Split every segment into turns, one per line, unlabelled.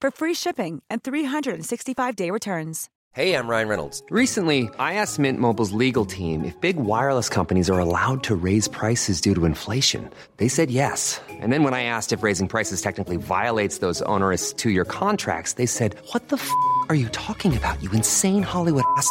for free shipping and 365-day returns.
Hey, I'm Ryan Reynolds. Recently, I asked Mint Mobile's legal team if big wireless companies are allowed to raise prices due to inflation. They said yes. And then when I asked if raising prices technically violates those onerous two-year contracts, they said, "What the f*** are you talking about? You insane Hollywood ass."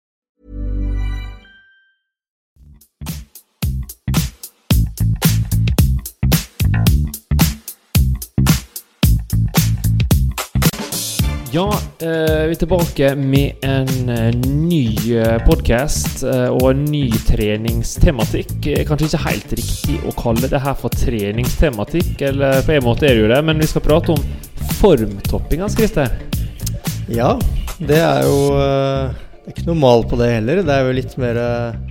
Ja, eh, vi er tilbake med en eh, ny podkast og en ny treningstematikk. Eh, Kanskje ikke helt riktig å kalle det her for treningstematikk, eller på en måte er det jo det, men vi skal prate om formtopping, Hans Christer.
Ja, det er jo eh, Det er ikke noe mal på det heller. Det er jo litt mer eh,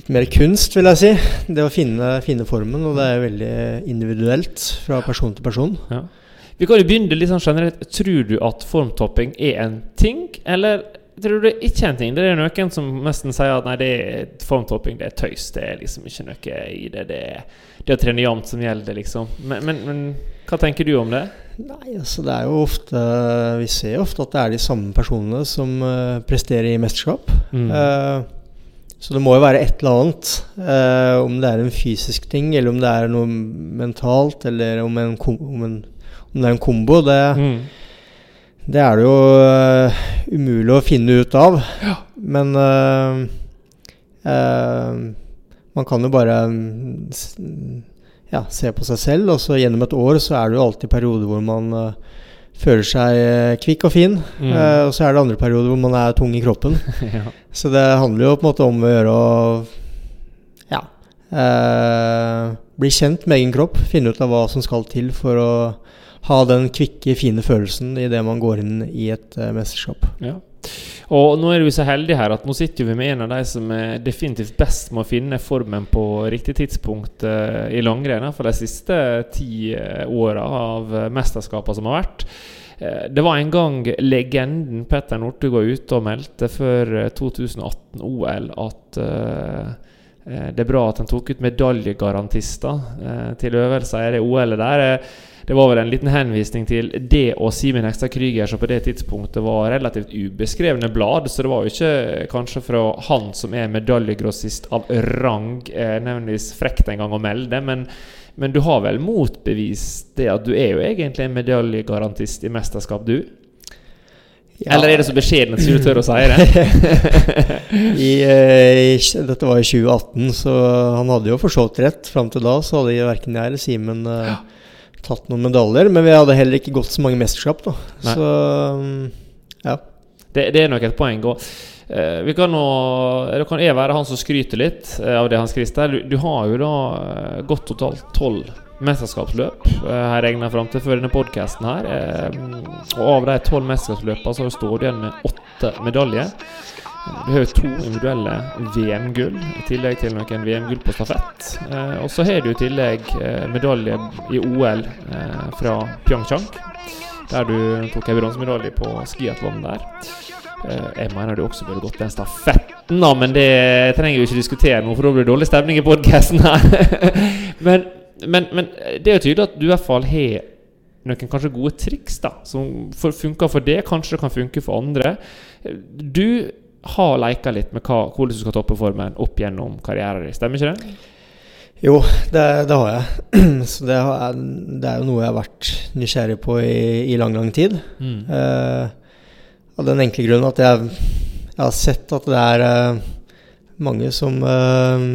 Litt mer kunst, vil jeg si. Det å finne, finne formen. Og det er veldig individuelt fra person til person.
Ja. Vi kan jo begynne litt sånn generelt. Tror du at formtopping er en ting, eller tror du det ikke er en ting? Det er noen som nesten sier at nei, det er formtopping, det er tøys. Det er liksom ikke noe i det. Det er det å trene jevnt som gjelder, liksom. Men, men, men hva tenker du om det?
Nei, altså det er jo ofte Vi ser jo ofte at det er de samme personene som uh, presterer i mesterskap.
Mm.
Uh, så det må jo være et eller annet. Uh, om det er en fysisk ting, eller om det er noe mentalt, eller om, en, om, en, om det er en kombo. Det,
Mm.
det er det jo uh, umulig å finne ut av. Men uh, uh, man kan jo bare mm, ja, se på seg selv, og så gjennom et år så er det jo alltid perioder hvor man føler seg kvikk og fin.
Mm.
og så er det andre perioder hvor man er tung i kroppen.
ja.
Så det handler jo på en måte om å gjøre å ja, bli kjent med egen kropp. Finne ut av hva som skal til for å ha den kvikke, fine følelsen idet man går inn i et uh, mesterskap.
Ja. Og nå er vi så heldige her at nå sitter vi med en av de som er definitivt best med å finne formen på riktig tidspunkt uh, i langrenn for de siste ti uh, åra av uh, mesterskapene som har vært. Eh, det var en gang legenden Petter Northug var ute og meldte før eh, 2018-OL at eh, eh, det er bra at han tok ut medaljegarantister uh, til øvelser i det OL-et der. Det var vel en liten henvisning til det og Simen ekstra Krüger, som på det tidspunktet var relativt ubeskrevne blad. Så det var jo ikke kanskje fra han som er medaljegrossist av rang, eh, nevnligvis frekt en gang å melde. Men, men du har vel motbevist det at du er jo egentlig en medaljegarantist i mesterskap, du? Eller er det så beskjedent som du tør å si det?
I, eh, dette var i 2018, så han hadde jo for så vidt rett. Fram til da så hadde verken jeg eller Simen eh, tatt noen medaljer. Men vi hadde heller ikke gått så mange mesterskap, da.
Nei.
Så mm, ja.
Det, det er nok et poeng. Og, eh, vi kan nå, det kan jeg være han som skryter litt eh, av det, Hans Christer. Du, du har jo da eh, gått totalt tolv mesterskapsløp, Her har jeg regna fram til før denne podkasten her. Eh, og av de tolv mesterskapsløpene så står du igjen med åtte medaljer. Du har jo to individuelle VM-gull, i tillegg til noen VM-gull på stafett. Eh, og så har du i tillegg eh, medalje i OL eh, fra Pyeongchang, der du tok en bronsemedalje på skiatlon der. Jeg mener du også burde gått den stafetten, da, men det trenger vi ikke diskutere nå, for da blir det dårlig stemning i podkasten her. men, men, men det er jo tydelig at du i hvert fall har noen kanskje gode triks da som funker for det, kanskje det kan funke for andre. Du har leka litt med hva, hvordan du skal toppe formen opp gjennom karrieren din, stemmer ikke det?
Jo, det, det har jeg. Så det, har, det, er jo noe jeg har vært nysgjerrig på i, i lang, lang tid. Mm. Eh, av den enkle grunnen at jeg, jeg, har sett at det er eh, mange som eh,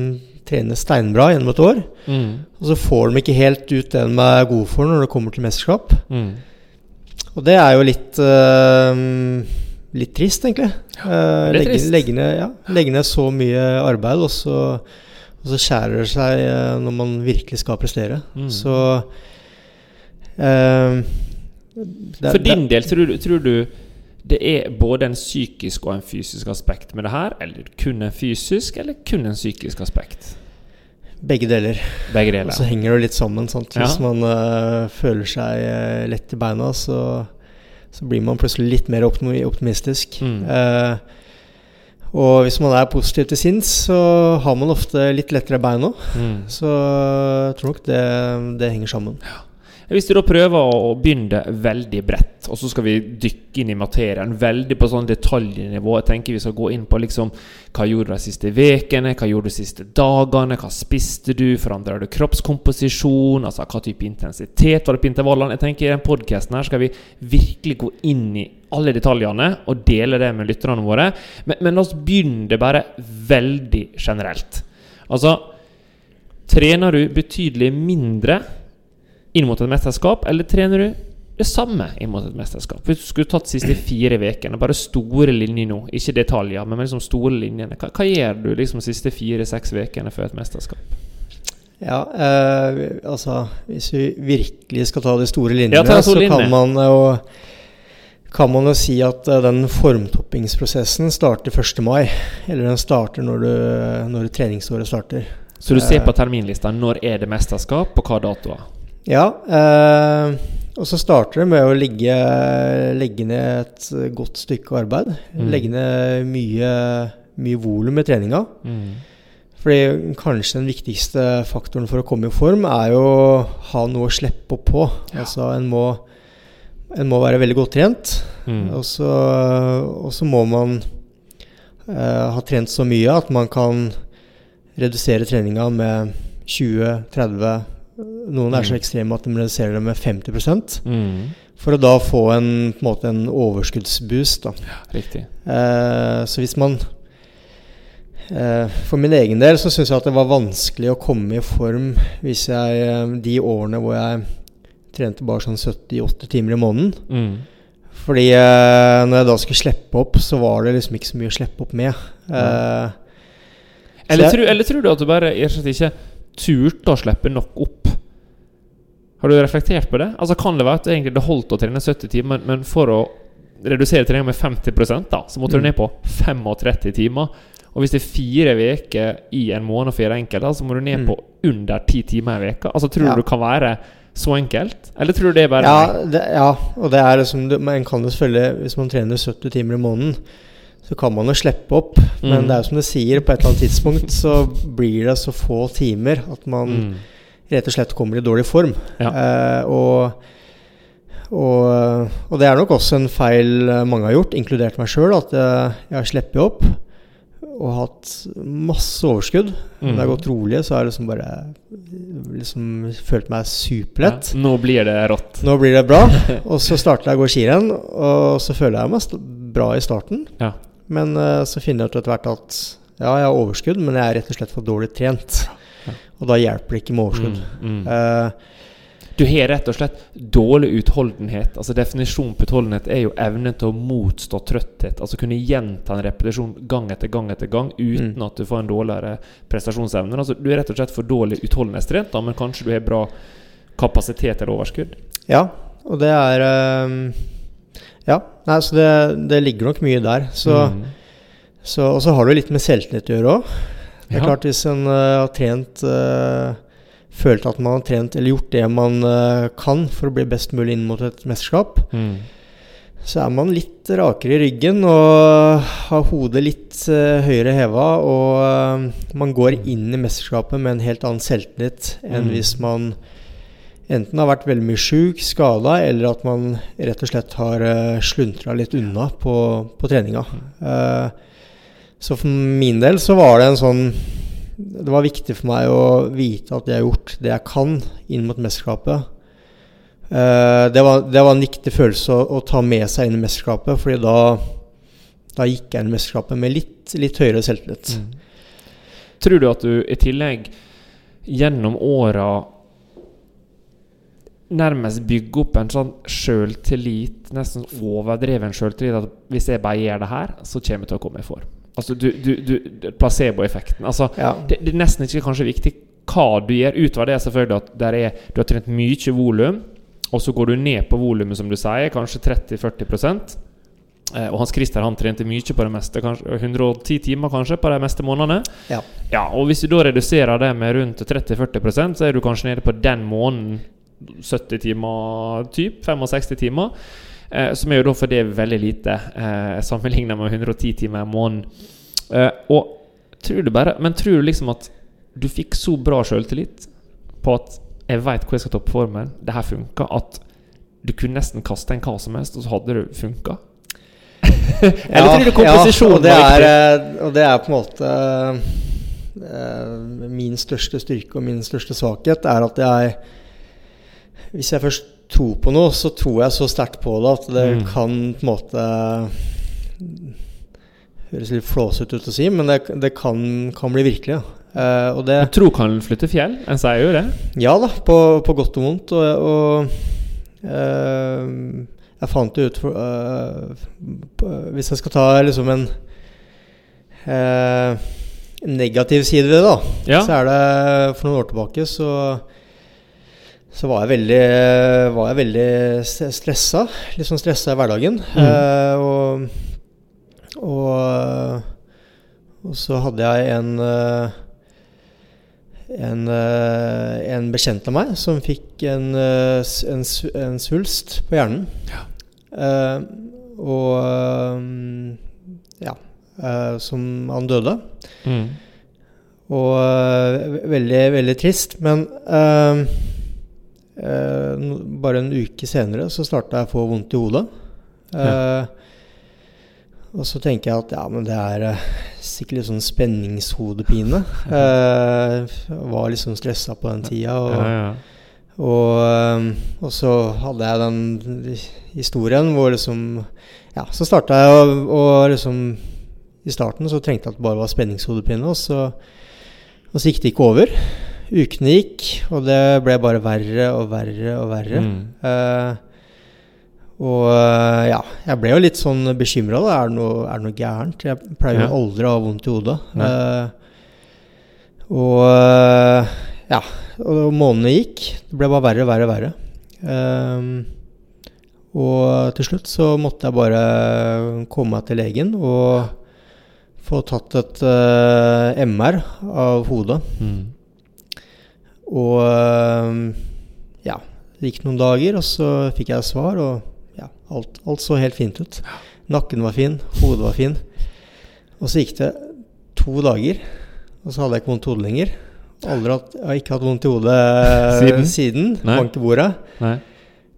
trener steinbra gjennom et år. Mm. Og så får de ikke helt ut det de er gode for når det kommer til mesterskap. Mm. Og det er jo litt litt trist, egentlig. Ja, legge, trist. Legge, ned, ja, legge, ned, så mye arbeid, og så, og så skjærer det seg når man virkelig skal prestere. Mm. Så eh,
det, For din del, tror, tror du det er både en psykisk og en fysisk aspekt med det her? Eller kun en fysisk, eller kun en psykisk aspekt?
Begge deler.
Begge deler.
Og så henger det litt sammen. Sant? Hvis ja. man uh, føler seg lett i beina, så, så, blir man plutselig litt mer optimistisk. Mm. Eh, og hvis man er positiv til sinns, så har man ofte litt lettere bein òg. Mm. Så jeg tror nok det, det henger sammen. Ja.
Hvis du da prøver å begynne veldig bredt, og så skal vi dykke inn i materien veldig på sånn detaljnivå Jeg tenker vi skal gå inn på liksom hva gjorde du de siste ukene, hva gjorde du de siste dagene, hva spiste du, Forandra du kroppskomposisjon, altså hva type intensitet var det på intervallene Jeg tenker I den podkasten her skal vi virkelig gå inn i alle detaljene og dele det med lytterne våre. Men, men la oss begynne bare veldig generelt. Altså Trener du betydelig mindre inn mot et mesterskap, eller trener du det samme inn mot et mesterskap? Hvis du skulle tatt de siste fire ukene, bare store linjer nå, ikke detaljer, men liksom store linjene, hva, hva gjør du liksom de siste fire-seks ukene før et mesterskap?
Ja, eh, altså Hvis vi virkelig skal ta de store linjene, ja, så linje. kan man jo kan man jo si at uh, den formtoppingsprosessen starter 1. mai. Eller den starter når, du, når treningsåret starter.
Så du ser på terminlista når er det mesterskap, på hva datoer?
Ja. Eh, og så starter det med å legge, legge ned et godt stykke arbeid. Mm. Legge ned mye, mye volum i treninga. Mm. Fordi kanskje den viktigste faktoren for å komme i form, er jo å ha noe å slippe opp på. Ja. Altså en må, en må, være veldig godt trent. Mm. Og, så, og, så, må man eh, ha trent så mye at man kan redusere treninga med 20-30 noen er så mm. ekstreme at de reduserer det med 50 mm. For å da få en, på en, måte en overskuddsboost. Da.
Ja, riktig.
Eh, så hvis man eh, For min egen del så syns jeg at det var vanskelig å komme i form hvis jeg eh, De årene hvor jeg trente bare sånn 78 timer i måneden. Mm. Fordi eh, når jeg da skulle slippe opp, så var det liksom ikke så mye å slippe opp med.
Mm. Eller, jeg, eller, tror du at du bare ikke turte å slippe nok opp har du reflektert på det? Altså Kan det være at egentlig det holdt å trene 70 timer, men for å redusere treninga med 50 da, så måtte mm. du ned på 35 timer? Og hvis det er fire uker i en måned for hver enkelt, så må du ned mm. på under ti timer i veka. Altså Tror du det kan være så enkelt? Eller tror du det er bare
ja, det, ja, og det er liksom Man kan jo selvfølgelig Hvis man trener 70 timer i måneden, så kan man jo slippe opp. Mm. Men det er jo som du sier, på et eller annet tidspunkt så blir det så få timer at man mm rett og slett kommer i dårlig form. Ja. Eh, og, og, og, det er nok også en feil mange har gjort, inkludert meg sjøl, at jeg har sluppet opp og hatt masse overskudd. Mm. Når det har gått rolig, så har jeg liksom bare liksom følt meg superlett.
Ja, nå blir det rått.
Nå blir det bra. Og så starter jeg å gå skirenn, og så føler jeg meg bra i starten. Ja. Men uh, så finner jeg ut etter hvert at ja, jeg har overskudd, men jeg er rett og slett for dårlig trent. Og da hjelper det ikke med overskudd. Mm, mm. Uh,
du har rett og slett dårlig utholdenhet. Altså Definisjonen på utholdenhet er jo evnen til å motstå trøtthet. Altså kunne gjenta en repetisjon gang etter gang etter gang uten mm. at du får en dårligere prestasjonsevne. Altså Du er rett og slett for dårlig utholdenhetstrent, da, men kanskje du har bra kapasitet eller overskudd.
Ja, og det er um, Ja, nei, så det, det, ligger nok mye der. Så, mm. så, og så har du litt med selvtillit å gjøre òg. Det er ja. klart Hvis en uh, har trent uh, Følt at man har trent eller gjort det man uh, kan for å bli best mulig inn mot et mesterskap, mm. så er man litt rakere i ryggen og har hodet litt høyere heva. Og man går inn i mesterskapet med en helt annen selvtillit enn mm. hvis man enten har vært veldig mye sjuk, skada, eller at man rett og slett har uh, sluntra litt unna på, på treninga. Uh, så for min del så var det en sånn Det var viktig for meg å vite at jeg har gjort det jeg kan inn mot mesterskapet. Uh, det, var, det, var, en viktig følelse å, å, ta med seg inn i mesterskapet, fordi da, da gikk jeg inn i mesterskapet med litt, litt høyere selvtillit. Mm.
Tror du at du i tillegg gjennom åra nærmest bygge opp en sånn sjøltillit, nesten overdreven sjøltillit, at hvis jeg bare gjør det her, så kommer jeg til å komme i form. Altså du, du, du Placeboeffekten. Altså, ja. det, det, er nesten ikke kanskje viktig hva du gjør. Utover det selvfølgelig at er, du har trent mye volum, og så går du ned på volumet, som du sier, kanskje 30-40 eh, Og Hans Christer han trente mye på det meste, kanskje 110 timer kanskje på de meste månedene.
Ja.
ja og Hvis du da reduserer det med rundt 30-40% så er du kanskje nede på den måneden 70 timer, typ 65 timer. Eh, som er jo da for det veldig lite, eh, sammenligna med 110 timer i måneden. Eh, og tror du bare Men tror du liksom at du fikk så bra sjøltillit på at jeg veit hvor jeg skal toppe formen, det her funka, at du kunne nesten kaste en hva som helst, og så hadde det funka?
Eller tror du komposisjonen ja, og det er, eh, og det er på en måte uh, Min største styrke og min største svakhet er at jeg hvis jeg først tror på noe, så tror jeg så sterkt på det at det mm. kan på en måte Høres litt flåsete ut å si, men det, det kan, kan, bli virkelig. Ja.
Uh, det, tro kan flytte fjell? En sier jo det?
Ja da, på, på godt og vondt. Og, og eh, jeg fant det ut for eh, Hvis jeg skal ta liksom en negativ side ved det, da, ja. så er det for noen år tilbake så så var jeg veldig, var jeg veldig stressa. Litt sånn stressa i hverdagen. Mm. Eh, og, og, og, så hadde jeg en en, uh, en, bekjent av meg som fikk en, en, en svulst på hjernen. Ja. og ja Som han døde. Mm. Og veldig, veldig trist. Men Eh, bare en uke senere så starta jeg å få vondt i hodet. Ja. Eh, og så tenker jeg at ja, men det er uh, sikkert litt sånn spenningshodepine. Jeg var liksom stressa på den tida. Og, ja, ja. Og, og, så hadde jeg den historien hvor liksom Ja, så starta jeg og, og liksom I starten så trengte jeg at det bare var spenningshodepine, og så, og så gikk det ikke over. Ukene gikk, og det ble bare verre og verre og verre. Mm. Uh, og uh, ja, jeg ble jo litt sånn bekymra. Er, er det noe gærent? Jeg pleier jo ja. aldri å ha vondt i hodet. Uh, og ja, og månedene gikk. Det ble bare verre og verre og verre. og til slutt så måtte jeg bare komme meg til legen og få tatt et MR av hodet. Mm. Og ehm, ja, det gikk noen dager, og så fikk jeg svar, og ja, alt, alt så helt fint ut. Nakken var fin, hodet var fin. Og så gikk det to dager, og så hadde jeg ikke vondt hodet lenger. Aldri hatt, jeg har ikke hatt vondt i hodet siden, siden bank i bordet. Nei.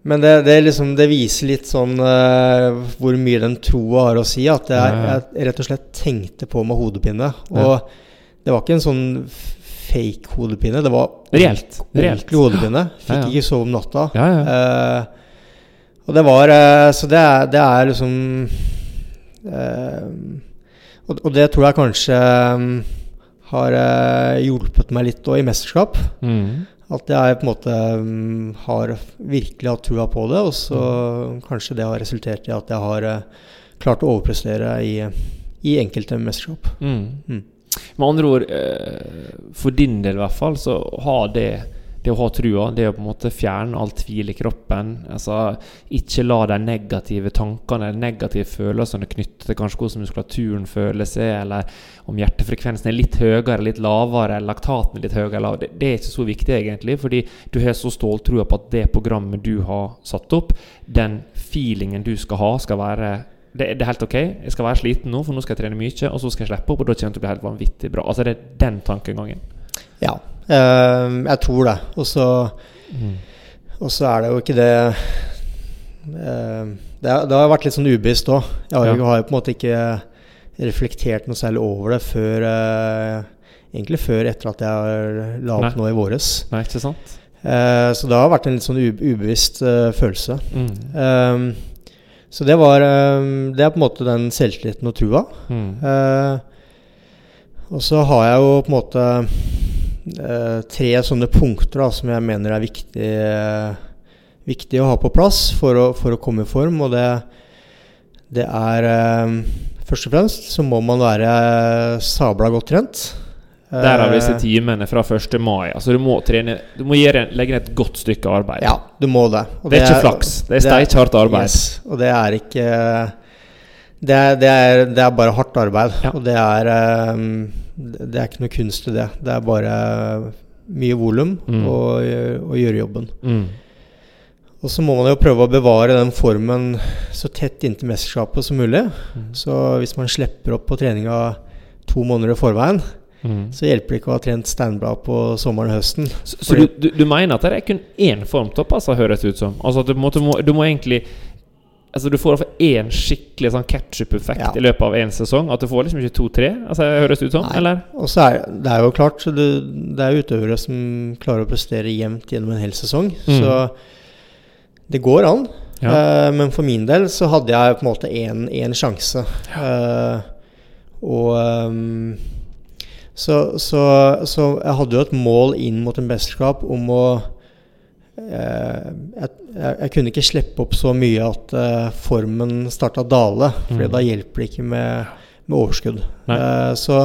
Men det, det, liksom, det, viser litt sånn uh, hvor mye den troa har å si. At jeg, jeg, rett og slett tenkte på med hodepine. Og ja. det var ikke en sånn fake hodepine. Det var
reelt.
Ordentlig hodepine. Fikk ja, ja. ikke sove om natta. Uh, og det var uh, Så det er, det er liksom uh, og, og, det tror jeg kanskje um, har hjulpet meg litt òg i mesterskap. Mm. At jeg på en måte um, har virkelig hatt trua på det, og så mm. kanskje det har resultert i at jeg har klart å overprestere i, i enkelte mesterskap. Mm.
Med andre ord, eh, for din del i hvert fall, så ha det det å ha trua, det å på en måte fjerne all tvil i kroppen. Altså, ikke la de negative tankene eller negative følelsene knytte til kanskje hvordan muskulaturen føler seg, eller om hjertefrekvensen er litt høyere litt lavere, eller laktaten er litt høyere eller. Det, det, er ikke så viktig, egentlig, fordi du har så ståltrua på at det programmet du har satt opp, den feelingen du skal ha, skal være det, det, er helt ok. Jeg skal være sliten nå, for nå skal jeg trene mye. Og så skal jeg slippe opp, og da kommer det til å bli helt vanvittig bra. Altså Det er den tankegangen.
Ja, øh, jeg tror det. Og så mm. Er det jo ikke det øh, det, har, det har vært litt sånn ubevisst òg. Jeg har,
Ja.
har jo på en måte ikke reflektert noe særlig over det før øh, Egentlig før etter at jeg la opp
Nei.
nå i våres.
Nei, ikke sant?
Uh, så det har vært en litt sånn ubevisst eh, følelse.
Mm.
Um, så det var um, Det er på en måte den selvtilliten og trua.
Mm.
Eh, og så har jeg jo på en måte eh, tre sånne punkter da, som jeg mener er viktig, eh, viktig å ha på plass for å, for å komme i form. Og det, det er eh, Først og fremst så må man være sabla godt trent.
Derav disse
Eh,
timene fra 1. mai. Altså Du må trene Du må gjøre, legge ned et godt stykke arbeid.
Ja, du må det. Og
Det er ikke flaks, det er steinhardt arbeid.
Yes, og det er ikke det er, det, er, det er bare hardt arbeid.
Ja.
Og det er eh, Det er ikke noe kunst i det. Det er bare mye volum
Mm.
og, og gjøre jobben.
Mm.
Og så må man jo prøve å bevare den formen så tett inntil mesterskapet som mulig.
Mm.
Så hvis man slipper opp på treninga to måneder i forveien,
Mm.
så hjelper det ikke å ha trent steinblad på sommeren og høsten.
Så, så du, du, du mener at det er kun én formtopp, altså, høres ut som? Altså du, må, du, må, du må egentlig Altså Du får iallfall én skikkelig sånn ketchup-effekt
Ja.
i løpet av én sesong. At du får liksom ikke to-tre? Altså, høres det ut som?
Nei.
Eller?
Og så er det er jo klart så det, det er utøvere som klarer å prestere jevnt gjennom en hel sesong.
Mm.
Så det går an.
Ja.
Uh, men for min del så hadde jeg på en måte én sjanse. Eh, og ehm, så, så, så jeg hadde jo et mål inn mot en mesterskap om å eh, jeg, jeg, kunne ikke slippe opp så mye at eh, formen starta dale. For
Mm.
da hjelper det ikke med, med overskudd. Eh, så,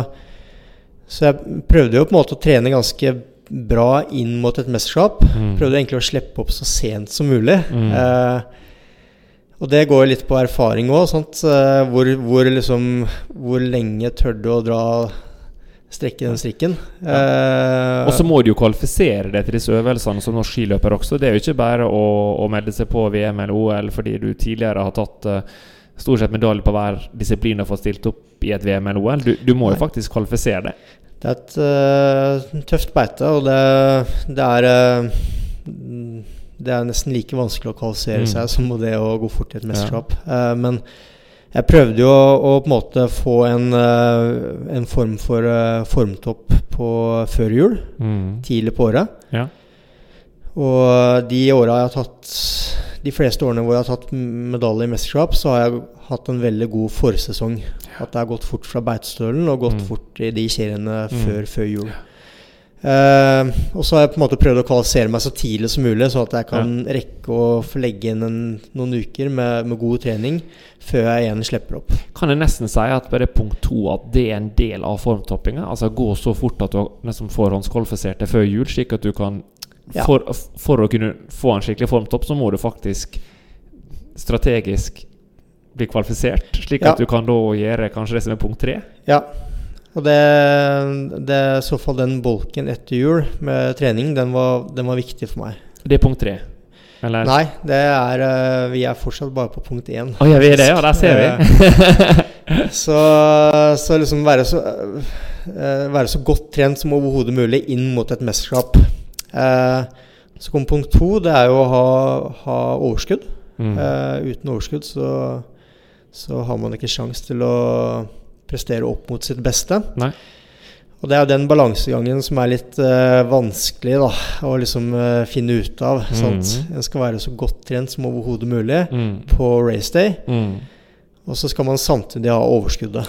så jeg prøvde jo på en måte å trene ganske bra inn mot et mesterskap.
Mm.
Prøvde egentlig å slippe opp så sent som mulig.
Mm.
Eh, og det går jo litt på erfaring òg. Uh, hvor, hvor, liksom, hvor lenge tør du å dra strekke den strikken? Eh,
Og så må du jo kvalifisere deg til disse øvelsene som norsk skiløper også. Det er jo ikke bare å, å melde seg på VM eller OL fordi du tidligere har tatt uh, stort sett medalje på hver disiplin og fått stilt opp i et VM eller OL. Du, du må jo faktisk kvalifisere deg.
Det er et uh, tøft beite, og det, det er Det er nesten like vanskelig å kvalifisere
Mm.
seg som det å gå fort i et mesterskap. Eh, men jeg prøvde jo å, å på en måte få en, eh, en form for uh, formtopp på før jul, tidlig på året.
Ja.
Og de åra jeg har tatt De fleste årene hvor jeg har tatt medalje i mesterskap, så har jeg hatt en veldig god forsesong. At det har gått fort fra beitestølen og gått
Mm.
fort i de seriene
Mm.
før, jul. jul. Eh, og så har jeg på en måte prøvd å kvalifisere meg så tidlig som mulig, så at jeg kan rekke å legge inn en, noen uker med, med god trening før jeg igjen slipper opp.
Kan jeg nesten si at bare punkt to at det er en del av formtoppinga? Altså gå så fort at du har nesten forhåndskvalifisert deg før jul, slik at du kan
Ja.
for, for å kunne få en skikkelig formtopp, så må du faktisk strategisk bli kvalifisert, slik
Ja.
at du kan da gjøre kanskje det som er punkt tre.
Ja. Og det, det er i så fall den bolken etter jul med trening, den var, den var viktig for meg.
Det er punkt tre. Eller?
Nei, det er eh, Vi er fortsatt bare på punkt én.
Oh, ja, vi er det, ja. Der ser vi.
Så, så liksom være så, eh, være så godt trent som overhodet mulig inn mot et mesterskap. Eh, så kommer punkt to. Det er jo å ha, ha overskudd.
Mm.
Uten overskudd så, så har man ikke sjans til å prestere opp mot sitt beste.
Nei.
Og det er jo den balansegangen som er litt uh, vanskelig da, å liksom uh, finne ut av.
Mhm.
En skal være så godt trent som overhodet mulig
Mm.
på race day.
Mm.
Og så skal man samtidig ha overskuddet.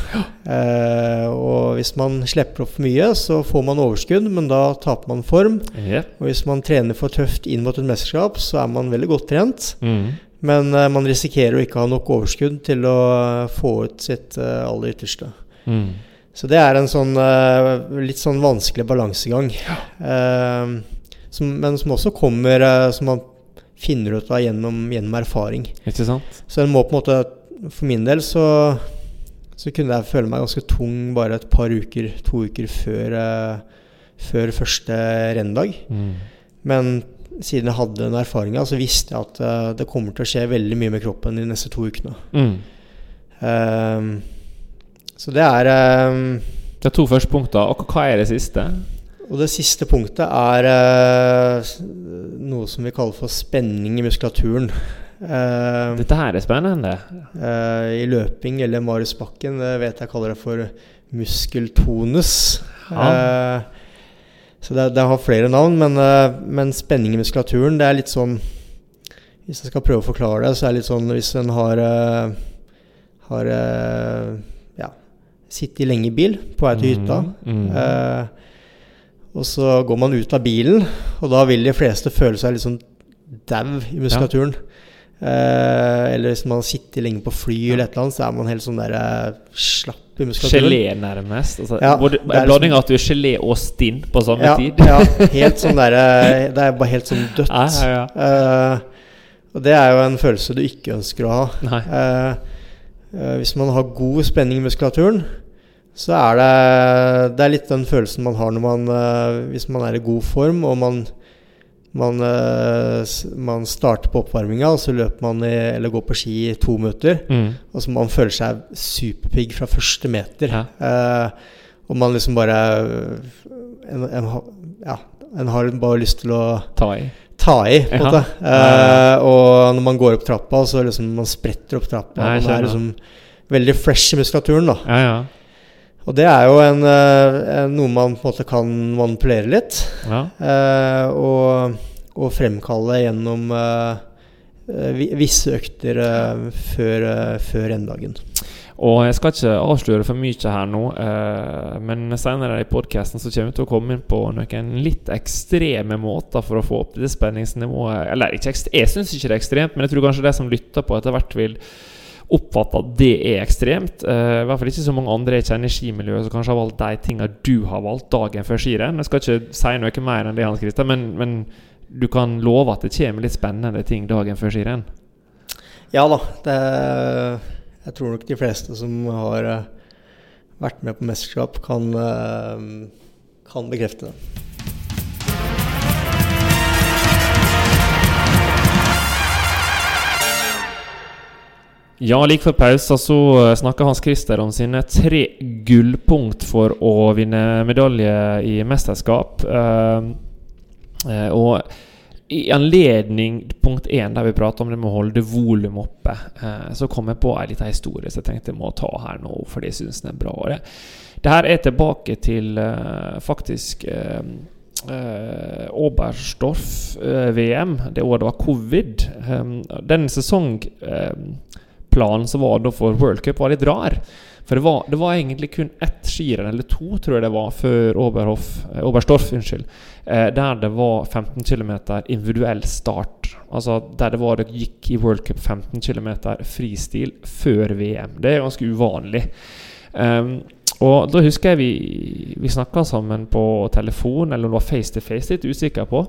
Eh, og hvis man slipper opp for mye, så får man overskudd, men da taper man form.
Yeah.
Og hvis man trener for tøft inn mot et mesterskap, så er man veldig godt trent.
Mm.
Men eh, man risikerer å ikke ha nok overskudd til å eh, få ut sitt eh, aller ytterste.
Mm.
Så det er en sånn litt sånn vanskelig balansegang. Ja. som, men som også kommer Som man finner ut av gjennom, gjennom erfaring.
Ikke sant?
Så en må på en måte For min del så Så kunne jeg føle meg ganske tung bare et par uker, to uker før, før første renndag.
Mm.
Men siden jeg hadde den erfaringa, så visste jeg at uh, det kommer til å skje veldig mye med kroppen de neste to ukene.
Mm.
Um, så det er um,
Det er to første punkter. Og hva er det siste?
Og det siste punktet er uh, noe som vi kaller for spenning i muskulaturen. Uh,
Dette her er spennende.
eh, I løping eller Marius Bakken vet jeg kaller det for muskeltonus.
Ja.
Så det, det har flere navn, men, eh, men spenning i muskulaturen det er litt sånn Hvis jeg skal prøve å forklare det, så er det litt sånn hvis en har eh, Har eh, ja, sittet lenge i bil på vei til hytta.
Mm, mm.
Eh, og så går man ut av bilen, og da vil de fleste føle seg litt sånn dau i muskulaturen. Eh, eller hvis man sitter lenge på fly eller et eller annet, så er man helt sånn der eh, slapp i muskulaturen.
Gelé, nærmest. Altså,
Ja,
både, blanding av at du er gelé og stinn på samme
ja,
tid.
ja, helt sånn der, eh, Det er bare helt sånn dødt.
Ja, ja.
Eh, og det er jo en følelse du ikke ønsker å ha. Eh, hvis man har god spenning i muskulaturen, så er det Det er litt den følelsen man har man Hvis man er i god form og man man, eh, man starter på oppvarminga, og så løper man i, eller går på ski i to minutter.
Mm.
Og så man føler seg superpigg fra første meter.
Ja.
Eh, og man liksom bare en, en, Ja, en har bare lyst til å
Ta i.
ta i, på en måte. Eh, og når man går opp trappa, så liksom man spretter opp trappa.
Nei,
man er liksom veldig fresh i muskulaturen, da.
Ja, ja.
Og det er jo en, eh, en, noe man på en måte kan manipulere litt.
ja.
eh, og, og fremkalle gjennom eh, eh, visse økter eh, før, uh, før endedagen.
Og jeg skal ikke avsløre for mye her nå, eh, men senere i podkasten så kommer vi til å komme inn på noen litt ekstreme måter for å få opp det spenningsnivået. Eller ikke jeg syns ikke det er ekstremt, men jeg tror kanskje de som lytter på, etter hvert vil oppfatte at det er ekstremt. Uh, I hvert fall ikke så mange andre jeg kjenner i skimiljøet som kanskje har valgt de tingene du har valgt dagen før skirenn. Jeg skal ikke si noe mer enn det, Hans Christian, men, men du kan love at det kommer litt spennende ting dagen før skirenn.
Ja da. Det, jeg tror nok de fleste som har eh, vært med på mesterskap, kan, eh, kan bekrefte det.
Ja, like før pausen så snakka Hans Christer om sine tre gullpunkt for å vinne medalje i mesterskap. Uh, eh, og i anledning punkt én, der vi prater om det med å holde volum oppe, eh, så kom jeg på ei lita historie som jeg tenkte jeg må ta her nå, for det syns jeg er bra. Det, det her er tilbake til eh, faktisk eh, eh, Oberstdorf-VM, det året det var covid. Um, den sesongplanen som var for World Cup, var litt rar. For det var, det var egentlig kun ett skirenn, eller to, tror jeg det var, før Oberhof, eh, Oberstdorf, unnskyld, eh, der det var 15 km individuell start. Altså der det var det gikk i World Cup 15 km fristil før VM. Det er ganske uvanlig. Um, og da husker jeg vi, vi snakka sammen på telefon, eller om det var face to face, litt usikker på.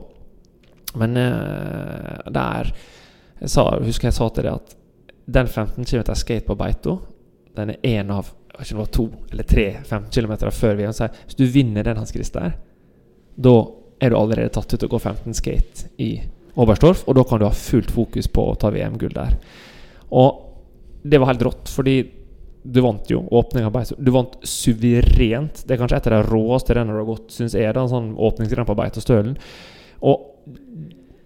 Men eh, der jeg sa, husker jeg sa til deg at den 15 km skate på Beito, den er én av ikke det var to eller tre 15 km før VM. Så hvis du vinner den, Hans Christer, da er du allerede tatt ut og går 15 skate i Oberstdorf, og da kan du ha fullt fokus på å ta VM-gull der. Og det var helt rått, fordi du vant jo åpninga av Beito. Du vant suverent. Det er kanskje et av de råeste rennene du har gått, syns jeg, da, en sånn åpningsrenn på Beitostølen. Og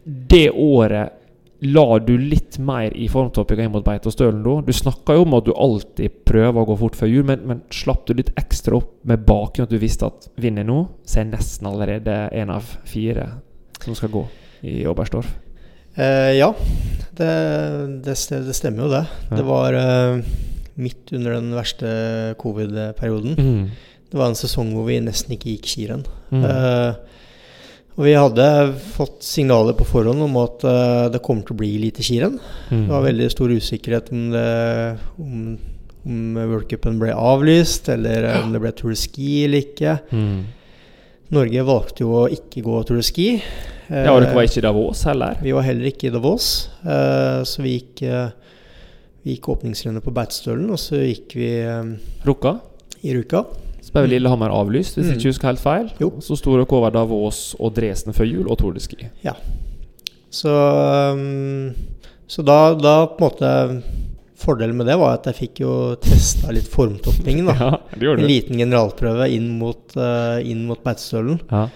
det året la du litt mer i formtoppinga inn mot Beitostølen da? Du snakka jo om at du alltid prøver å gå fort før jul, men, men slapp du litt ekstra opp med bakgrunn at du visste at vinner nå, så er nesten allerede en av fire som skal gå i Oberstdorf?
Eh, ja, det, det, det stemmer jo det.
Ja.
Det var eh, midt under den verste covid-perioden.
Mm.
Det var en sesong hvor vi nesten ikke gikk skirenn.
Mm.
Eh, og vi hadde fått signaler på forhånd om at uh, det kommer til å bli lite skirenn.
Mm.
Det var veldig stor usikkerhet om, det, om, om World Cupen ble avlyst, eller ja. om det ble Tour de Ski eller ikke.
Mm.
Norge valgte jo å ikke gå Tour de Ski.
Ja, og dere var ikke i Davos heller?
Vi var heller ikke i Davos, Uh, så vi gikk, eh, vi gikk åpningsrennet på Beitostølen, og så gikk vi eh,
Rukka?
i Ruka.
Så ble Lillehammer avlyst, hvis
Mm.
ikke husker helt feil.
Jo.
Så sto dere over Davos og Dresden før jul, og Tour de Ski.
Så, um, så da, da på en måte fordelen med det var at jeg fikk jo testa litt formtopping. da.
Ja, det gjorde
En liten generalprøve inn mot, uh, inn mot Beitostølen.
Ja.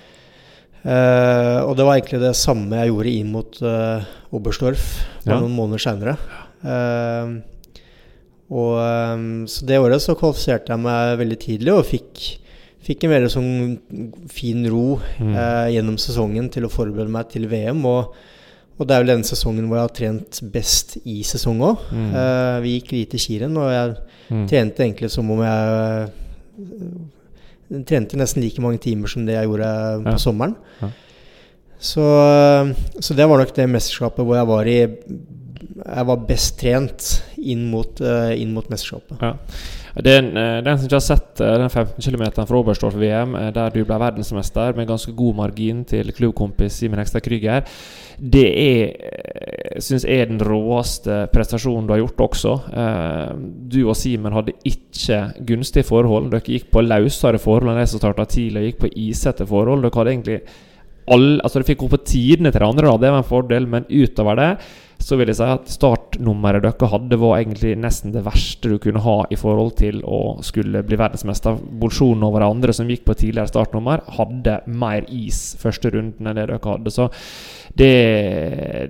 Uh, og det var egentlig det samme jeg gjorde inn mot uh, Oberstdorf
Ja.
noen måneder seinere. Og eh, Så det året så kvalifiserte jeg meg veldig tidlig og fikk, fikk en veldig sånn fin ro
Mm.
eh, gjennom sesongen til å forberede meg til VM. Og, og det er vel denne sesongen hvor jeg har trent best i sesong òg.
Mm.
vi gikk lite skirenn, og jeg
Mm.
trente egentlig som om jeg øh, Trente nesten like mange timer som det jeg gjorde på sommeren.
Ja.
Så, øh, så det var nok det mesterskapet hvor jeg var i Jeg var best trent inn mot, øh, inn mot mesterskapet.
Ja. Den, eh, den som ikke har sett eh, den 15 km fra Oberstdorf-VM, eh, der du ble verdensmester med ganske god margin til klubbkompis Simen Hekstad Krüger, det er syns jeg er den råeste prestasjonen du har gjort også. Eh, Du og Simen hadde ikke gunstige forhold. Dere gikk på løsere forhold enn de som starta tidlig, og gikk på isete forhold. Dere hadde egentlig all, altså Dere fikk gå på tidene til de andre, da, det var en fordel, men utover det så vil jeg si at startnummeret dere hadde, var egentlig nesten det verste du kunne ha i forhold til å skulle bli verdensmester. Bolsjonen over de andre som gikk på tidligere startnummer, hadde mer is første runden enn det dere hadde. Så det,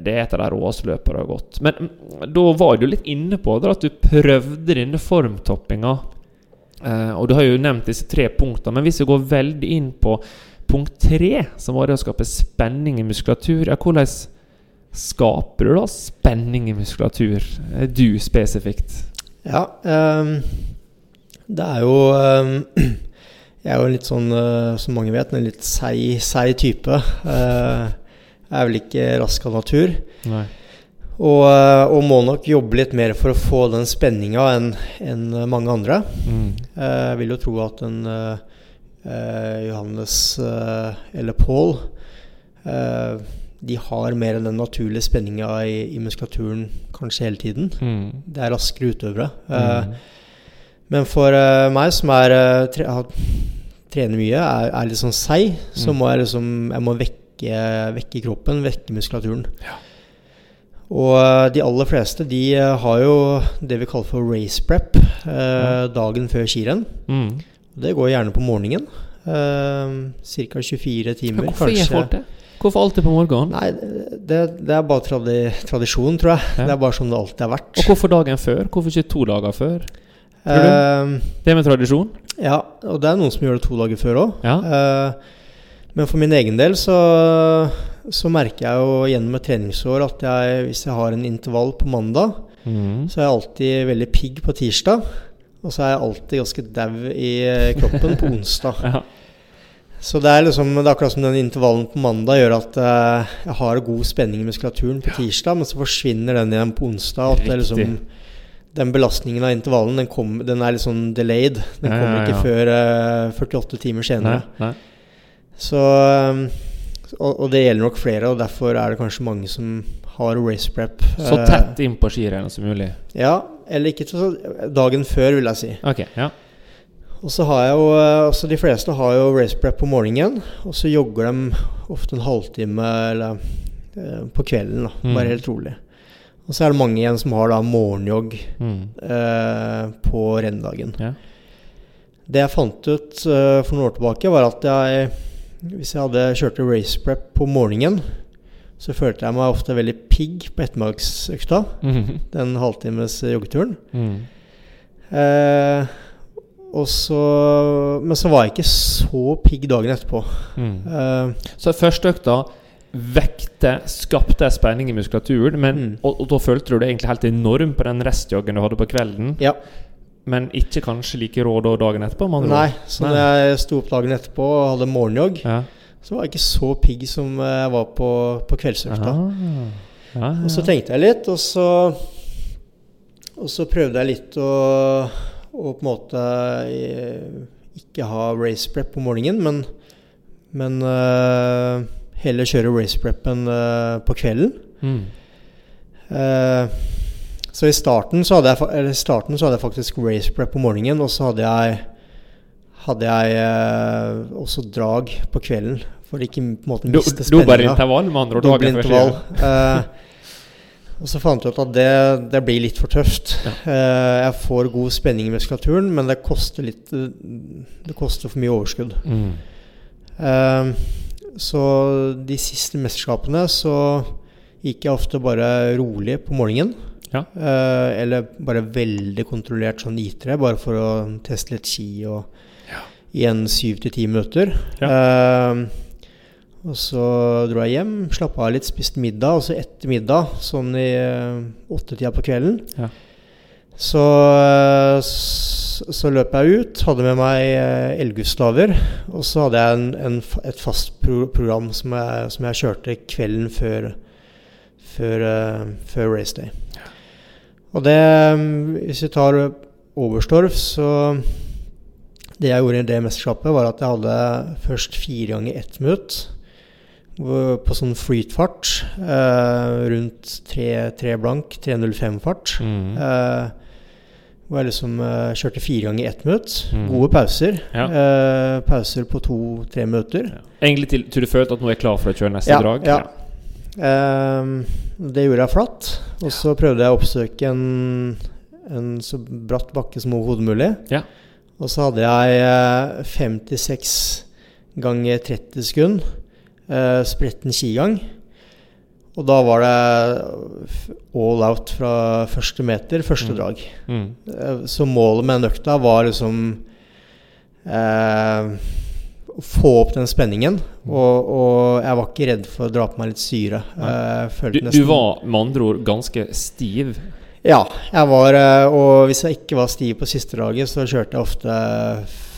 det er et av de råeste løpene det har gått. Men mm, da var du litt inne på det, at du prøvde denne formtoppinga. Eh, og du har jo nevnt disse tre punktene, men hvis vi går veldig inn på punkt tre, som var det å skape spenning i muskulatur, ja, hvordan skaper du da spenning i muskulatur? Eh, Du spesifikt.
Ja, um, det er jo um, Jeg er jo litt sånn, uh, som mange vet, en litt seig, seig type. Uh, jeg er vel ikke rask av natur.
Nei.
Og, og må nok jobbe litt mer for å få den spenninga enn en mange andre.
Mm.
Eh, Jeg vil jo tro at en eh, eh, Johannes eh, eller Paul eh, De har mer enn den naturlige spenninga i, i muskulaturen kanskje hele tiden.
Mm.
Det er raskere utøvere. Eh,
Mm.
Men for uh, meg som er uh, tre, trener mye, er, er litt sånn seig, så
Mm.
må jeg liksom Jeg må vekke, vekke kroppen, vekke muskulaturen. Og eh, de aller fleste de har jo det vi kaller for race prep eh, dagen før skirenn.
Mm.
Det går gjerne på morgenen. Uh, Ca. 24 timer.
Hvorfor gjør folk det? Hvorfor alltid på morgenen?
Nei, det, det er bare tradi tradisjon, tror jeg.
Ja.
Det er bare som det alltid har vært.
Og hvorfor dagen før? Hvorfor ikke to dager før?
Eh,
Det med tradisjon?
ja, og det er noen som gjør det to dager før òg.
Ja.
men for min egen del så, så merker jeg jo gjennom et treningsår at jeg, hvis jeg har en intervall på mandag,
Mm.
så er jeg alltid veldig pigg på tirsdag. Og så er jeg alltid ganske dau i eh, kroppen på onsdag.
Ja.
Så det er liksom Det er akkurat som den intervallen på mandag gjør at eh, jeg har god spenning i muskulaturen på tirsdag, men så forsvinner den igjen på onsdag. At det er liksom. Den belastningen av intervallen den, kom, den er litt sånn delayed. Den
Ja,
kommer ikke
ja.
før eh, 48 timer senere.
Nei, nei.
Så um, og, og det gjelder nok flere, og derfor er det kanskje mange som har race prep.
Så
eh,
tett innpå skirennet som mulig.
Ja, eller ikke så dagen før, vil jeg si.
Ok, ja.
Og så har jeg jo eh, altså De fleste har jo race prep på morgenen, og så jogger de ofte en halvtime eller eh, på kvelden, da,
Mm.
bare helt rolig. Og så er det mange igjen som har da morgenjogg
Mm.
eh, på renndagen.
Ja.
Det jeg fant ut eh, for noen år tilbake, var at jeg hvis jeg hadde kjørt race prep på morgenen, så følte jeg meg ofte veldig pigg på ettermiddagsøkta.
Mhm.
Den halvtimes joggeturen.
Mm.
Eh, så, men så var jeg ikke så pigg dagen etterpå.
Mm.
Uh,
Så første økta vekte, skapte spenning i muskulaturen, men,
Mm.
og, og da følte du det egentlig helt enormt på den restjoggen du hadde på kvelden,
ja.
men ikke kanskje like rå da dagen etterpå?
Nei, så når jeg sto opp dagen etterpå og hadde morgenjogg,
Ja.
så var jeg ikke så pigg som jeg var på, på kveldsøkta.
Ah. Ja, ja,
Og så tenkte jeg litt, og så, og så prøvde jeg litt å, å på en måte eh, ikke ha race prep på morgenen, men, men uh, heller kjøre race prepen uh, på kvelden.
Mm.
Uh, så i starten så, jeg, eller i starten så hadde jeg faktisk race prep på morgenen, og så hadde jeg, hadde jeg også drag på kvelden. For ikke på en måte miste
Dobbel
spenninga.
intervall, med andre ord.
Dobbel intervall. Eh, Og så fant jeg ut at det, det blir litt for tøft. Ja. jeg får god spenning i muskulaturen, men det koster litt eh, Det koster for mye overskudd.
Mm.
Eh, så de siste mesterskapene så gikk jeg ofte bare rolig på morgenen.
Ja.
Eh, eller bare veldig kontrollert sånn nitere, bare for å teste litt ski og i en syv til ti minutter. Eh, og så dro jeg hjem, slappa av litt, spiste middag. Og så etter middag, sånn i eh, åttetida på kvelden,
Ja.
så, eh, så løp jeg ut, hadde med meg eh, elgustaver. Og så hadde jeg en, en, et fast pro program som jeg, som jeg kjørte kvelden før, før, før race day. Og det, hvis vi tar Oberstdorf, så Det jeg gjorde i det mesterskapet, var at jeg hadde først fire ganger ett minutt på sånn flytfart. Eh, rundt 3 blank, 3.05-fart.
Mm.
Eh, hvor jeg liksom eh, kjørte fire ganger ett minutt.
Mm.
Gode pauser.
Ja.
Eh, pauser på to-tre minutter.
Ja. Egentlig til, til du følte at nå er jeg klar for å kjøre neste
Ja,
drag?
ja. Ehm, det gjorde jeg flatt. Og så prøvde jeg å oppsøke en, en så bratt bakke som overhodet mulig.
Ja.
Og så hadde jeg eh, 56 ganger 30 sekunder eh, spretten skigang. Og da var det all out fra første meter, første
Mm.
drag.
Mm.
Eh, Så målet med den økta var liksom eh, å få opp den spenningen.
Mm.
Og, og jeg var ikke redd for å dra på meg litt syre. Eh,
Du, du var med andre ord ganske stiv.
Ja, jeg var eh, Og hvis jeg ikke var stiv på siste draget, så kjørte jeg ofte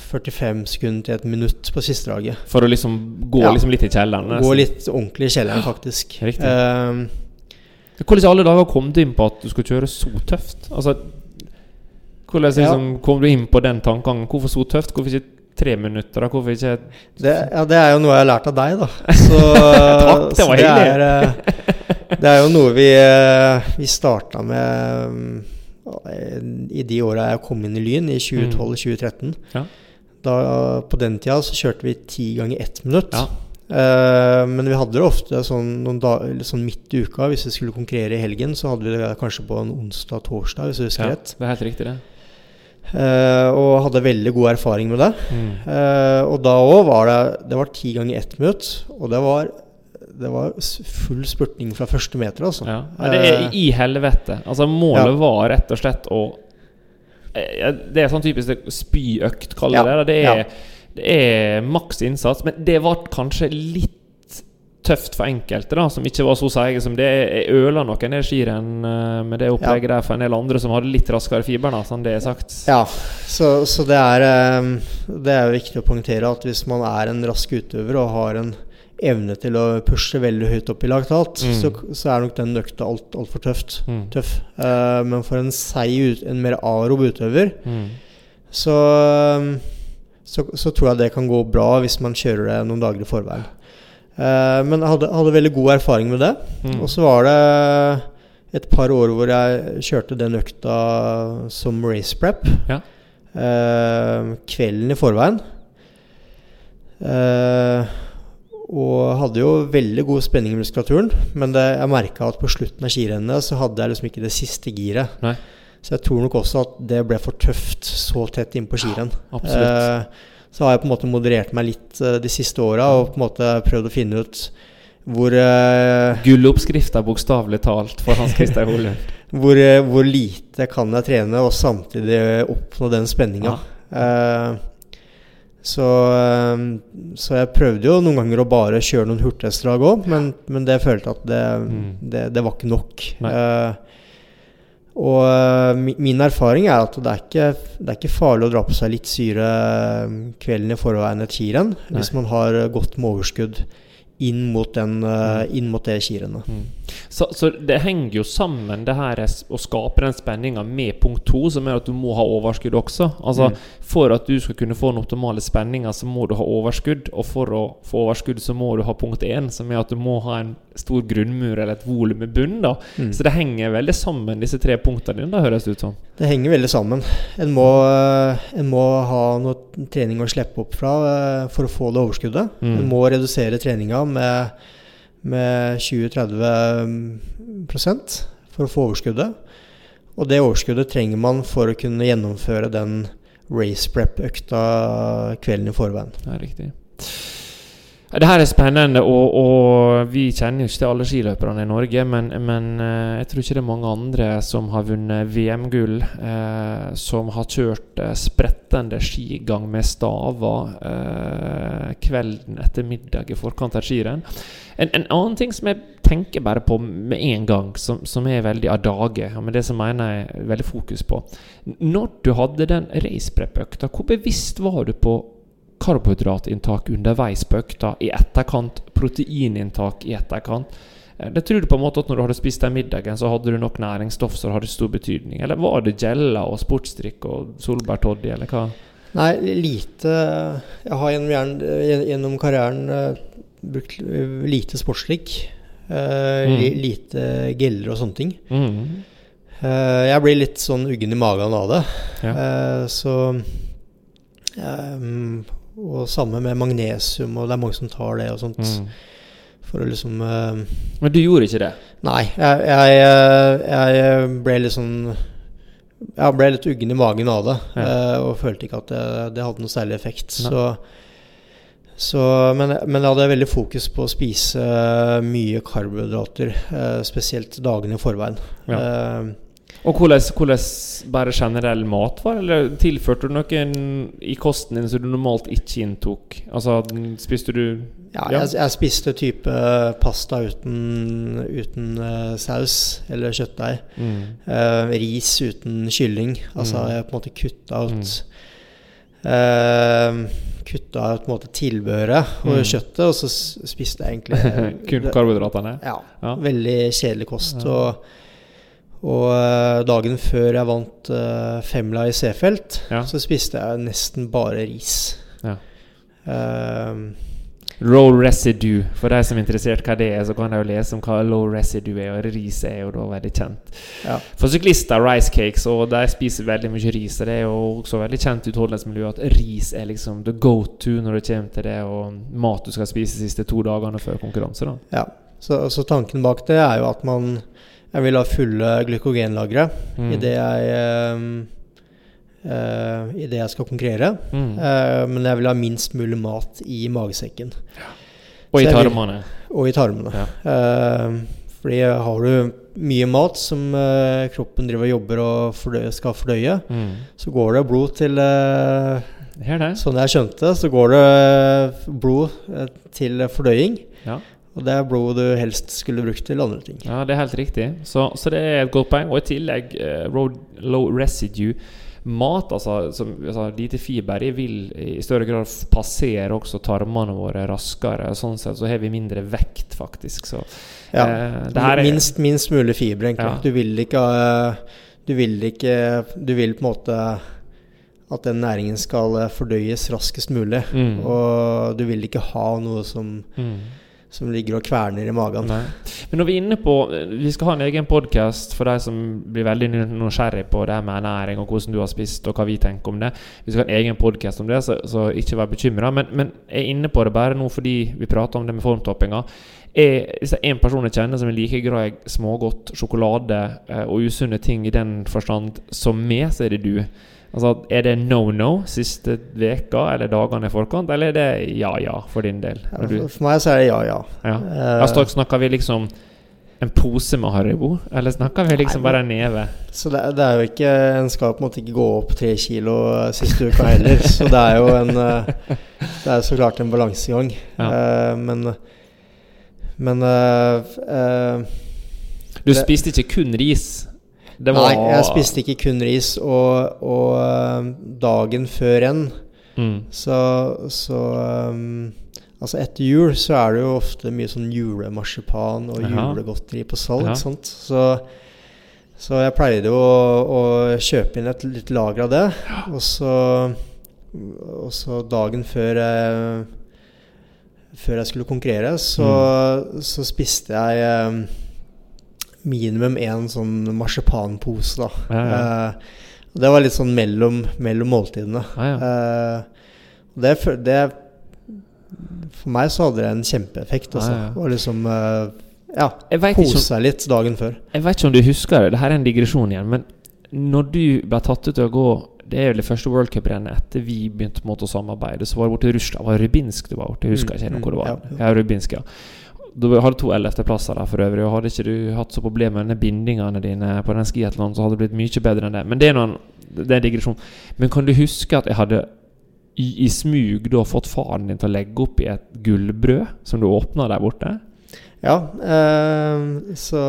45 sekunder til et minutt på siste draget.
For å liksom gå
Ja.
liksom litt i kjelleren? nesten.
Gå litt ordentlig i kjelleren, faktisk.
Riktig.
Uh,
Hvordan i alle dager kom du inn på at du skulle kjøre så tøft? Altså Hvordan
Ja.
liksom kom du inn på den tankegangen? Hvorfor så tøft? Hvorfor ikke tre minutter? da? Hvorfor ikke
det, ja, det er jo noe jeg har lært av deg, da. Så,
Takk, det var hyggelig.
Det, eh, det er jo noe vi, eh, vi starta med mm, i de åra jeg kom inn i Lyn, i 2012-2013.
Ja.
Da, på den tida så kjørte vi ti ganger ett minutt.
Ja.
Uh, men vi hadde det ofte sånn, sånn midt i uka. Hvis vi skulle konkurrere i helgen, så hadde vi det kanskje på en onsdag-torsdag, hvis jeg husker
Ja,
rett.
det er helt riktig, det.
Uh, og hadde veldig god erfaring med det.
Mm.
Uh, og da òg var det Det var ti ganger ett minutt, og det var, det var full spurtning fra første meter, altså.
Ja. Det er i helvete. Altså, målet
Ja.
var rett og slett å Det er sånn typisk spyøkt, kaller
Ja.
det det. Er, Ja. det er maks innsats, men det var kanskje litt tøft for enkelte, da som ikke var så seige som det. Jeg øla nok en del skirenn eh, med det opplegget der for en del andre som hadde litt raskere fiber, da, sånn det er sagt.
Ja, så, så det er eh, Det er viktig å poengtere at hvis man er en rask utøver og har en evne til å pushe veldig høyt opp i lagtalt,
Mm.
så, så er nok den økta alt, altfor tøft.
Mm.
Tøff. Uh, men for en seig, en mer arob utøver,
Mm.
så, eh, så, så tror jeg det kan gå bra hvis man kjører det noen dager i forveien. Uh, men jeg hadde, hadde veldig god erfaring med det.
Mm.
Og så var det et par år hvor jeg kjørte den økta som race prep.
Ja.
Uh, kvelden i forveien. Eh, og hadde jo veldig god spenning i muskulaturen. Men det, jeg merka at på slutten av skirennet så hadde jeg liksom ikke det siste giret.
Nei.
Så jeg tror nok også at det ble for tøft så tett innpå skirenn.
absolutt.
Eh, så har jeg på en måte moderert meg litt eh, de siste åra og på en måte prøvd å finne ut hvor eh,
Gulloppskrifta, bokstavelig talt, for Hans Christer Holund.
hvor, eh, hvor lite kan jeg trene og samtidig oppnå den spenninga. Eh, så, eh, så jeg prøvde jo noen ganger å bare kjøre noen hurtighetsdrag òg, men, men det følte at det,
Mm.
det, det var ikke nok. Eh, og uh, min erfaring er at det er, ikke, det er ikke farlig å dra på seg litt syre eh, kvelden i forveien et skirenn, hvis man har godt med overskudd inn mot, den, eh, inn mot det kirene
Mm. Så, så det henger jo sammen, det her er å skape den spenninga, med punkt to, som er at du må ha overskudd også. Altså,
Mm.
For at du skal kunne få den optimale spenninga, så må du ha overskudd. Og for å få overskudd, så må du ha punkt én, som er at du må ha en stor grunnmur eller et volum i bunnen. da
Mm.
Så det henger veldig sammen, disse tre punktene dine, da høres det ut som.
Det henger veldig sammen. En må, eh, en må ha noe trening å slippe opp fra eh, for å få det overskuddet.
Mm.
En må redusere treninga med, med 20-30 prosent for å få overskuddet. Og det overskuddet trenger man for å kunne gjennomføre den race prep-økta kvelden i forveien.
Ja, riktig. Det her er spennende, og, og, vi kjenner jo ikke til alle skiløperne i Norge. Men, men eh, jeg tror ikke det er mange andre som har vunnet VM-gull, eh, som har kjørt eh, sprettende skigang med staver eh, kvelden etter middag i forkant av skirenn. En, en, annen ting som jeg tenker bare på med en gang, som, som er veldig av dage, og med det som mener jeg veldig fokus på Når du hadde den raceprep-økta, hvor bevisst var du på karbohydratinntak underveis på økta, i etterkant, proteininntak i etterkant. Eh, det tror du på en måte at når du hadde spist den middagen, så hadde du nok næringsstoff som hadde stor betydning? Eller var det gjeller og sportsdrikk og solbærtoddy, eller hva?
Nei, lite Jeg har gjennom, gjennom karrieren uh, brukt lite sportsdrikk. Uh, mm. Lite geller og sånne ting. Mm. Uh, jeg blir litt sånn uggen i magen av det. Ja. så um, og samme med magnesium, og det er mange som tar det og sånt. Mm. For å liksom uh,
Men du gjorde ikke det?
Nei. Jeg, jeg, eh, jeg ble litt sånn Jeg ble litt uggen i magen av det, ja. uh, og følte ikke at det, det hadde noe særlig effekt. Så, så, men, men, jeg hadde veldig fokus på å spise mye karbohydrater, uh, spesielt dagene i forveien. Ja.
Og hvordan, hvordan bare generell mat var? Eller tilførte du noe i kosten din som du normalt ikke inntok? Altså, spiste du
Ja, ja? Jeg, jeg, spiste type pasta uten, uten uh, saus eller kjøttdeig. Mm. Uh, ris uten kylling. Altså, mm. jeg på en måte kutta ut mm. uh, Kutta ut på en måte tilbehøret og mm. kjøttet, og så spiste jeg egentlig
Kun karbohydratene?
Ja, ja. Veldig kjedelig kost. Ja. og og uh, dagen før jeg vant uh, Femla i Seefeld, ja. så spiste jeg nesten bare ris. Ja.
Uh, low residue. For de som er interessert hva det er, så kan de jo lese om hva low residue er. Og ris er jo da veldig kjent. Ja. For syklister, rice cakes, og de spiser veldig mye ris. Og det er jo også veldig kjent i utholdenhetsmiljøet at ris er liksom the go to når det kommer til det og mat du skal spise de siste to dagene før konkurranse. da
Ja, så, så tanken bak det er jo at man jeg vil ha fulle glykogenlagre mm. idet jeg um, uh, i det jeg skal konkurrere. Mm. Uh, men jeg vil ha minst mulig mat i magesekken. Ja.
Og i tarmene.
og i tarmene. og i tarmene. fordi har du mye mat som uh, kroppen driver og jobber og fordøye, skal fordøye, mm. så går det blod til Sånn jeg skjønte, så går det blod til fordøying. Ja. Og det er blod du helst skulle brukt til andre ting.
Ja, det er helt riktig. Så, så det er et godt poeng. Og i tillegg uh, low residue. Mat, altså, som, altså, lite fiber, i vil i større grad passere også tarmene våre raskere. Sånn sett så har vi mindre vekt, faktisk. Så,
ja. Uh, minst, minst, mulig fiber, egentlig. Ja. Du vil ikke uh, Du vil ikke Du vil på en måte at den næringen skal fordøyes raskest mulig. Mm. Og du vil ikke ha noe som mm som ligger og kverner i magen. Nei.
Men når vi er inne på Vi skal ha en egen podkast for de som blir veldig nysgjerrig på det med ernæring og hvordan du har spist, og hva vi tenker om det. Vi skal ha en egen podkast om det, så, så ikke vær bekymra. Men, men, jeg er inne på det bare nå fordi vi prater om det med formtoppinga. Hvis det er en person jeg kjenner som er like glad i smågodt, sjokolade eh, og usunne ting i den forstand som meg, så er det du. Altså, Er det no-no siste veka eller dagene i forkant, eller er det ja-ja for din del?
Ja, for meg så er det ja-ja.
Ja. Uh, altså, snakker vi liksom en pose med Haribo, eller snakker vi liksom nei, bare en neve?
Så det, det, er jo ikke En skal på en måte ikke gå opp tre kilo siste uka heller, så det er jo en eh, Det er så klart en balansegang. Ja. Uh, men Men uh,
Du spiste ikke kun ris?
Var... Nei, jeg spiste ikke kun ris. Og, og uh, dagen før enn mm. så, så um, Altså etter jul så er det jo ofte mye sånn julemarsipan og Aha. julegodteri på salg. Sant? Så, så jeg pleide å, å, kjøpe inn et litt lager av det. Og så, og så dagen før jeg, før jeg skulle konkurrere, så, mm. så spiste jeg um, minimum én sånn marsipanpose, da. Ja, ja. Eh, det var litt sånn mellom, mellom måltidene. Uh, det, det, For meg så hadde det en kjempeeffekt, altså. Og liksom eh, ja, kose seg litt dagen før.
Jeg vet ikke om du husker det, det her er en digresjon igjen, men når du ble tatt ut til å gå Det er vel det første World Cup-rennet etter vi begynte å samarbeide. Så var det borte i Russland. Det Var Rubinsk Rybinsk du var borte? Jeg husker
Mm,
ikke
mm,
hvor det var.
ja.
Ja, Rybinsk, ja. Du hadde to ellevteplasser der for øvrig, og hadde ikke du hatt så problemer med bindingene dine på den skiathlon, så hadde det blitt mye bedre enn det. Men det er, noen, det er en digresjon. Men kan du huske at jeg hadde i, i smug da fått faren din til å legge opp i et gullbrød som du åpna der borte?
Ja, eh, så,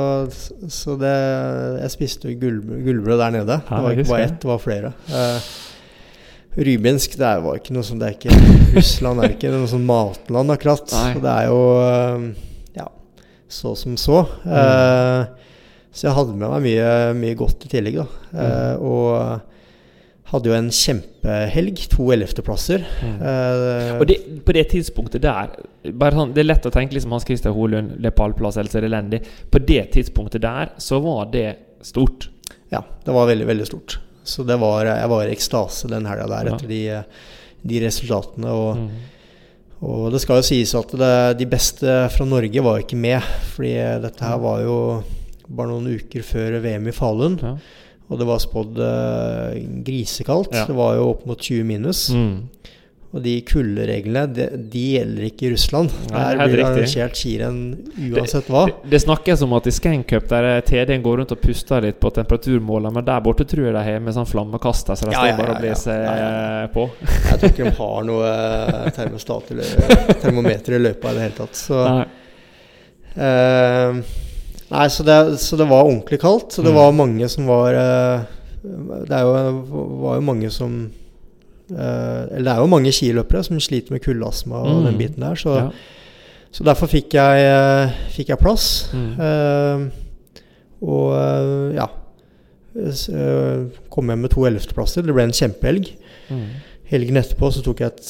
så det Jeg spiste jo gull, gullbrød der nede.
Ja,
det var ikke bare ett, det var flere. Eh, Rybinsk det er- jo ikke noe som Det er ikke Russland er ikke noe sånn matland, akkurat.
Nei.
Så det er jo eh, så som så. Eh, så jeg hadde med meg mye, mye godt i tillegg, da. Eh, og hadde jo en kjempehelg. To ellevteplasser. Eh,
Og det, på det tidspunktet der bare sånn, Det er lett å tenke liksom Hans Christer Holund, ellers er det elendig. På det tidspunktet der så var det stort.
Ja, det var veldig, veldig stort. Så det var, jeg var i ekstase den helga der
Ja.
etter de, de resultatene. Og,
Mm.
Og det skal jo sies at det, de beste fra Norge var ikke med. Fordi dette her var jo bare noen uker før VM i Falun.
Ja.
Og det var spådd eh, grisekaldt.
Ja.
Det var jo opp mot 20 minus.
Mm.
Og de kuldereglene, de, de gjelder ikke i Russland.
Nei,
Der blir det arrangert skirenn uansett hva.
Det, det snakkes om at i Skank Cup der TD-en går rundt og puster litt på temperaturmåler, men der borte tror jeg de har med sånn flammekaster, så de
Ja,
står
ja,
bare og blåser
ja.
Eh, på.
Jeg tror ikke de har noe eh, termostat eller termometer i løypa i det hele tatt. Så
Nei.
Uh, nei, så det, så det var ordentlig kaldt. Så det
Mm.
var mange som var eh, Det jo, var jo mange som eh, Eller det er jo mange skiløpere som sliter med kuldastma og
Mm.
den biten der. Så,
Ja.
så derfor fikk jeg, eh, fikk jeg plass.
Mm.
Eh, og eh, ja eh, Kom hjem med to ellevteplasser. Det ble en kjempehelg.
Mm.
Helgen etterpå så tok jeg et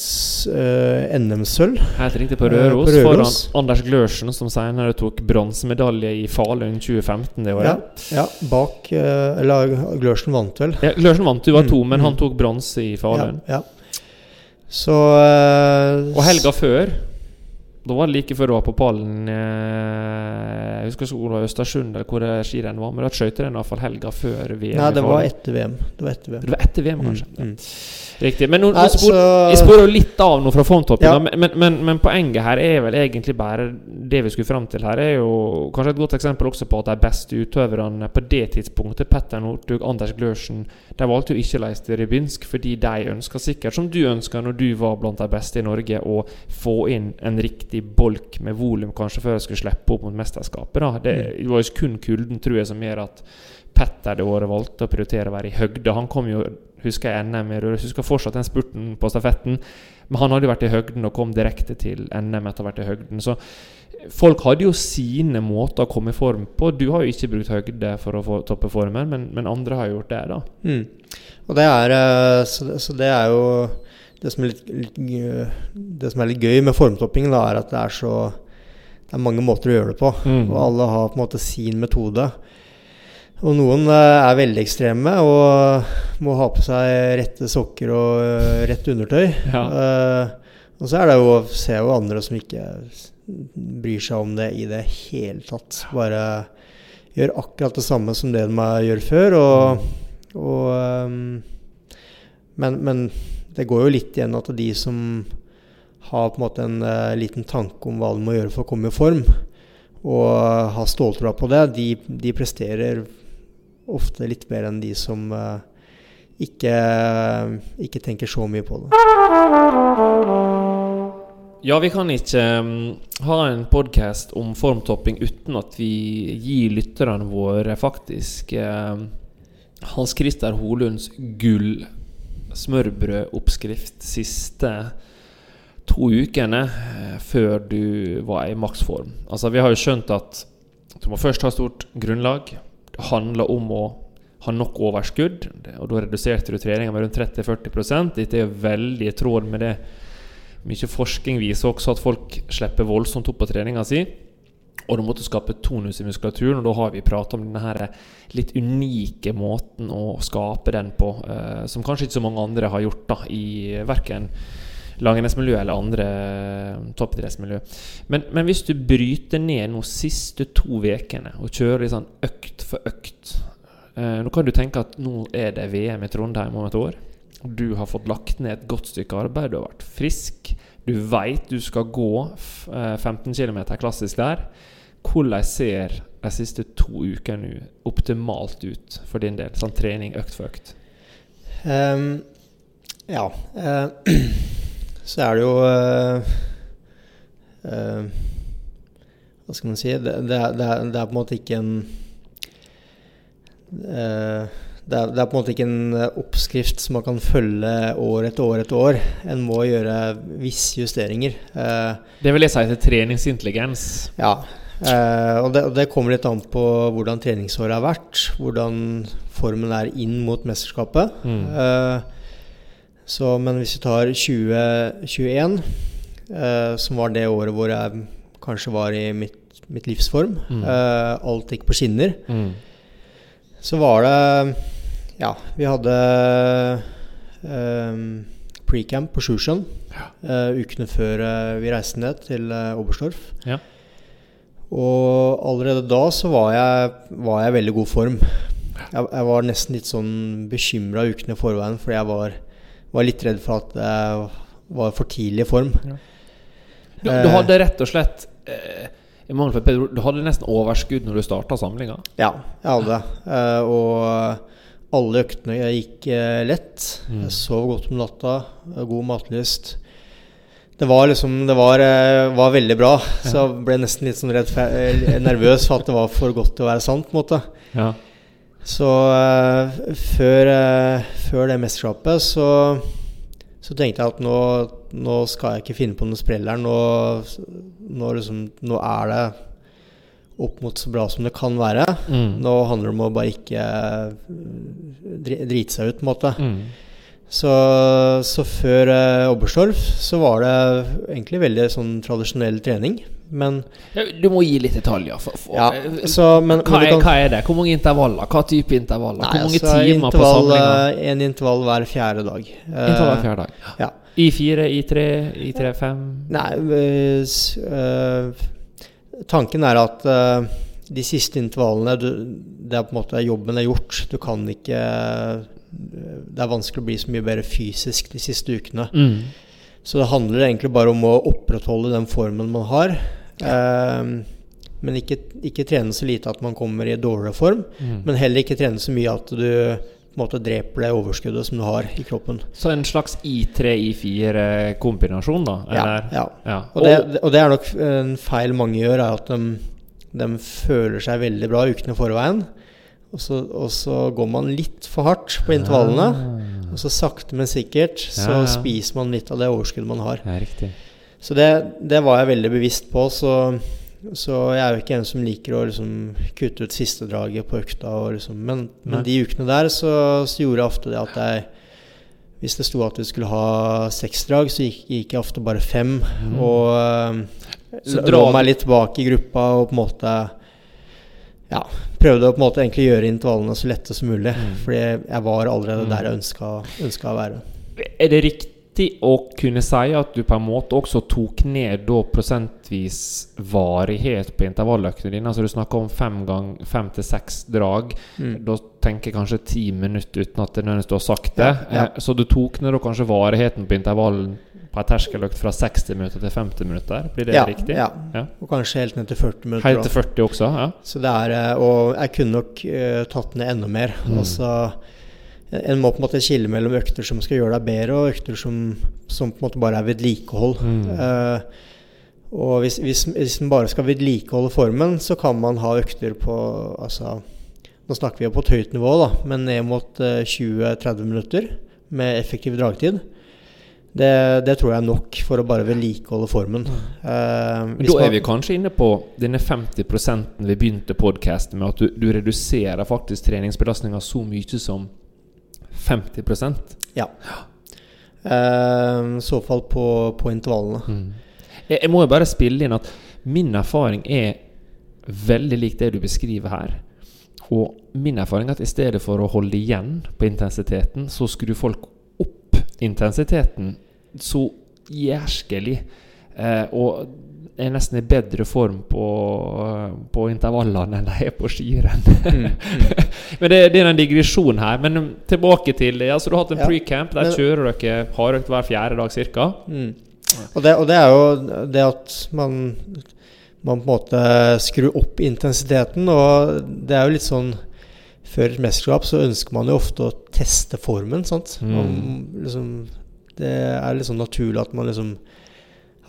uh, NM-sølv.
Helt riktig, på Røros,
på Røros.
foran Anders Glørsen, som senere tok bronsemedalje i Falun 2015 det
Ja,
året.
ja, bak uh, Eller Glørsen vant vel.
Ja, Glørsen vant, du var
Mm,
men
mm.
han tok bronse i Falun.
Ja, ja. Så uh,
Og helga før Da var det like før du var på pallen eh, Jeg husker ikke hvor det var Østersund eller hvor skirennet var, men da skøyterenn i hvert fall helga før VM.
Nei, det var etter VM. Det var etter VM.
Det var etter VM, kanskje.
Mm, mm.
Riktig. Men nå, nå
Nei,
spor,
så-
jeg sporer jo litt av nå fra formtoppen,
Ja.
men, men, men, men poenget her er vel egentlig bare Det vi skulle fram til her, er jo kanskje et godt eksempel også på at de beste utøverne på det tidspunktet, Petter Northug, Anders Glørsen, de valgte jo ikke å reise til Rybinsk fordi de ønska sikkert, som du ønska når du var blant de beste i Norge, å få inn en riktig bolk med volum kanskje før jeg skulle slippe opp mot mesterskapet. da Det, det var jo kun kulden, tror jeg, som gjør at Petter det året valgte å prioritere å være i høgde. Han kom jo, husker jeg NM i Røros, husker fortsatt den spurten på stafetten. Men han hadde jo vært i høgden og kom direkte til NM etter å ha vært i høgden. Så folk hadde jo sine måter å komme i form på. Du har jo ikke brukt høgde for å få toppe formen, men, men andre har gjort det, da.
Mm. Og det er eh, så, så det er jo det som litt, litt Det som er litt gøy med formtopping, da, er at det er så Det er mange måter å gjøre det på.
Mm.
Og alle har på en måte sin metode. Og noen eh, er veldig ekstreme og må ha på seg rette sokker og eh, rett undertøy.
Ja.
Uh, og så er det jo, ser jeg jo andre som ikke bryr seg om det i det hele tatt. Bare gjør akkurat det samme som det de gjør før. Og, og um, men, men det går jo litt igjen at de som har på en måte en uh, liten tanke om hva de må gjøre for å komme i form, og har ståltroa på det, de, de presterer ofte litt mer enn de som uh, ikke, ikke tenker så mye på det.
Ja, vi kan ikke um, ha en podkast om formtopping uten at vi gir lytterne våre faktisk Hans Christer Holunds gull smørbrødoppskrift siste to ukene eh, før du var i maksform. Altså, vi har jo skjønt at du må først ha stort grunnlag. Det handler om å ha nok overskudd, og da reduserte du treninga med rundt 30-40 Dette er veldig i tråd med det mye forskning viser også at folk slipper voldsomt opp på treninga si. Og du måtte skape tonus i muskulaturen, og da har vi prata om denne her litt unike måten å skape den på, eh, som kanskje ikke så mange andre har gjort da, i verken langrennsmiljø eller andre eh, toppidrettsmiljø. Men, men hvis du bryter ned de siste to ukene og kjører sånn økt for økt eh, Nå kan du tenke at nå er det VM i Trondheim om et år. Du har fått lagt ned et godt stykke arbeid, du har vært frisk. Du veit du skal gå eh, 15 km klassisk der. Hvordan ser de siste to ukene optimalt ut for din del? Sånn trening økt for økt.
Um, ja. Uh, så er det jo uh, uh, Hva skal man si? Det, det, det, er, det er på en måte ikke en eh, det er, det er på en måte ikke en eh, oppskrift som man kan følge år etter år etter år. En må gjøre visse justeringer. Eh,
Det vil jeg si til treningsintelligens.
ja. Eh, og, det, og det kommer litt an på hvordan treningsåret har vært. Hvordan formen er inn mot mesterskapet.
Mm.
Så, men hvis vi tar 2021, eh, som var det året hvor jeg kanskje var i mitt, mitt livsform,
Mm.
alt gikk på skinner,
Mm.
så var det Ja, vi hadde um, pre-camp på Sjusjøen eh, ukene før eh, vi reiste ned til uh, Oberstdorf.
Ja.
Og allerede da så var jeg, var jeg i veldig god form. Jeg, jeg var nesten litt sånn bekymra ukene i forveien, fordi jeg var, var litt redd for at jeg var for tidlig i form.
Du, du hadde rett og slett eh, i mangel på Pedro, Du hadde nesten overskudd når du starta samlinga.
Ja, jeg hadde det. Og alle øktene gikk eh, lett.
Mm.
Jeg sov godt om natta. God matlyst. Det var liksom Det var, eh, var veldig bra. Så jeg ble nesten litt sånn redd eh, nervøs for at det var for godt til å være sant. på en måte
Ja.
Så uh, før, uh, før det mesterskapet så, så tenkte jeg at nå, nå skal jeg ikke finne på noe sprell her. Nå, nå, liksom, nå er det opp mot så bra som det kan være.
Mm.
Nå handler det om å bare ikke eh, drite seg ut, på en måte.
Mm.
Så, så før eh, Oberstdorf så var det egentlig veldig sånn tradisjonell trening. Men
Du må gi litt detaljer. For, for,
ja,
eh,
så, men,
hva,
men
er,
kan-
hva er det? Hvor mange intervaller? Hva type intervaller?
Nei,
Hvor mange
altså,
timer på samlinga?
eh, En intervall hver fjerde dag.
Intervall hver fjerde dag.
Ja.
I fire, i tre, i tre, fem
Nei, øh, øh, tanken er at eh, de siste intervallene du, Det er på en måte jobben er gjort. Du kan ikke eh, Det er vanskelig å bli så mye bedre fysisk de siste ukene.
mm.
Så det handler egentlig bare om å opprettholde den formen man har. Eh, men ikke, ikke trene så lite at man kommer i dårligere form.
Mm.
Men heller ikke trene så mye at du måte dreper det overskuddet som du har i kroppen.
Så en slags I3, I4-kombinasjon, da?
Ja,
Eller?
ja.
ja.
Og det, og det er nok en feil mange gjør, er at de, de føler seg veldig bra ukene i forveien. Og så, og så går man litt for hardt på intervallene. Og så sakte, men sikkert så
Ah. Ja, ja.
spiser man litt av det overskuddet man har.
Ja, riktig.
Så det, det var jeg veldig bevisst på. Så, så jeg er jo ikke en som liker å liksom kutte ut siste draget på økta. Og liksom, men, men de ukene der så, så gjorde jeg ofte det at jeg Hvis det sto at vi skulle ha seks drag, så gikk, gikk jeg ofte bare fem. Og
Mm. Så
uh, lå meg litt bak i gruppa og på en måte Ja, prøvde å på en måte egentlig gjøre intervallene så lette som mulig.
Mm.
Fordi jeg var allerede der jeg ønska å være.
Er det riktig å kunne si at du på en måte også tok ned da prosentvis varighet på intervalløktene dine? Altså du snakker om fem, gang, fem til seks drag.
Mm.
Da tenker jeg kanskje ti minutter uten at det nødvendigvis har sagt det.
Ja, ja.
Eh, Så du tok ned da kanskje varigheten på intervallen på en terskeløkt fra 60 minutter til 50 minutter? Blir det
ja,
riktig?
Ja.
Ja.
Og kanskje helt ned til 40 minutter.
Helt til 40 også? Ja.
Så det er, eh, og jeg kunne nok uh, tatt ned enda mer.
Mm.
Altså, en må på en måte skille mellom økter som skal gjøre deg bedre, og økter som, som på en måte bare er vedlikehold.
Mm.
Uh, og hvis, hvis, hvis man bare skal vedlikeholde formen, så kan man ha økter på altså, Nå snakker vi jo på et høyt nivå, da, men ned mot uh, 20-30 minutter med effektiv dragtid. Det, det tror jeg er nok for å bare vedlikeholde formen. Uh,
da er vi kanskje inne på denne 50 vi begynte podkasten med, at du, du reduserer faktisk treningsbelastninga så mye som 50%
Ja. I uh, så fall på, på intervallene.
jeg, jeg må jo bare spille inn at min erfaring er veldig lik det du beskriver her. Og min erfaring er at i stedet for å holde igjen på intensiteten, så skrur folk opp intensiteten så jærskelig. Uh, og er nesten i bedre form på, på intervallene enn de er på skirenn. Mm, mm. men det, det, er en digresjon her. Men um, tilbake til det. Altså, du har hatt en ja, pre-camp. Der men, kjører dere hardøkt hver fjerde dag ca. Mm.
Og, og, det, er jo det at man, man på en måte skrur opp intensiteten. Og det er jo litt sånn Før et mesterskap så ønsker man jo ofte å teste formen. sant? Mm. Man, liksom, det er litt sånn naturlig at man liksom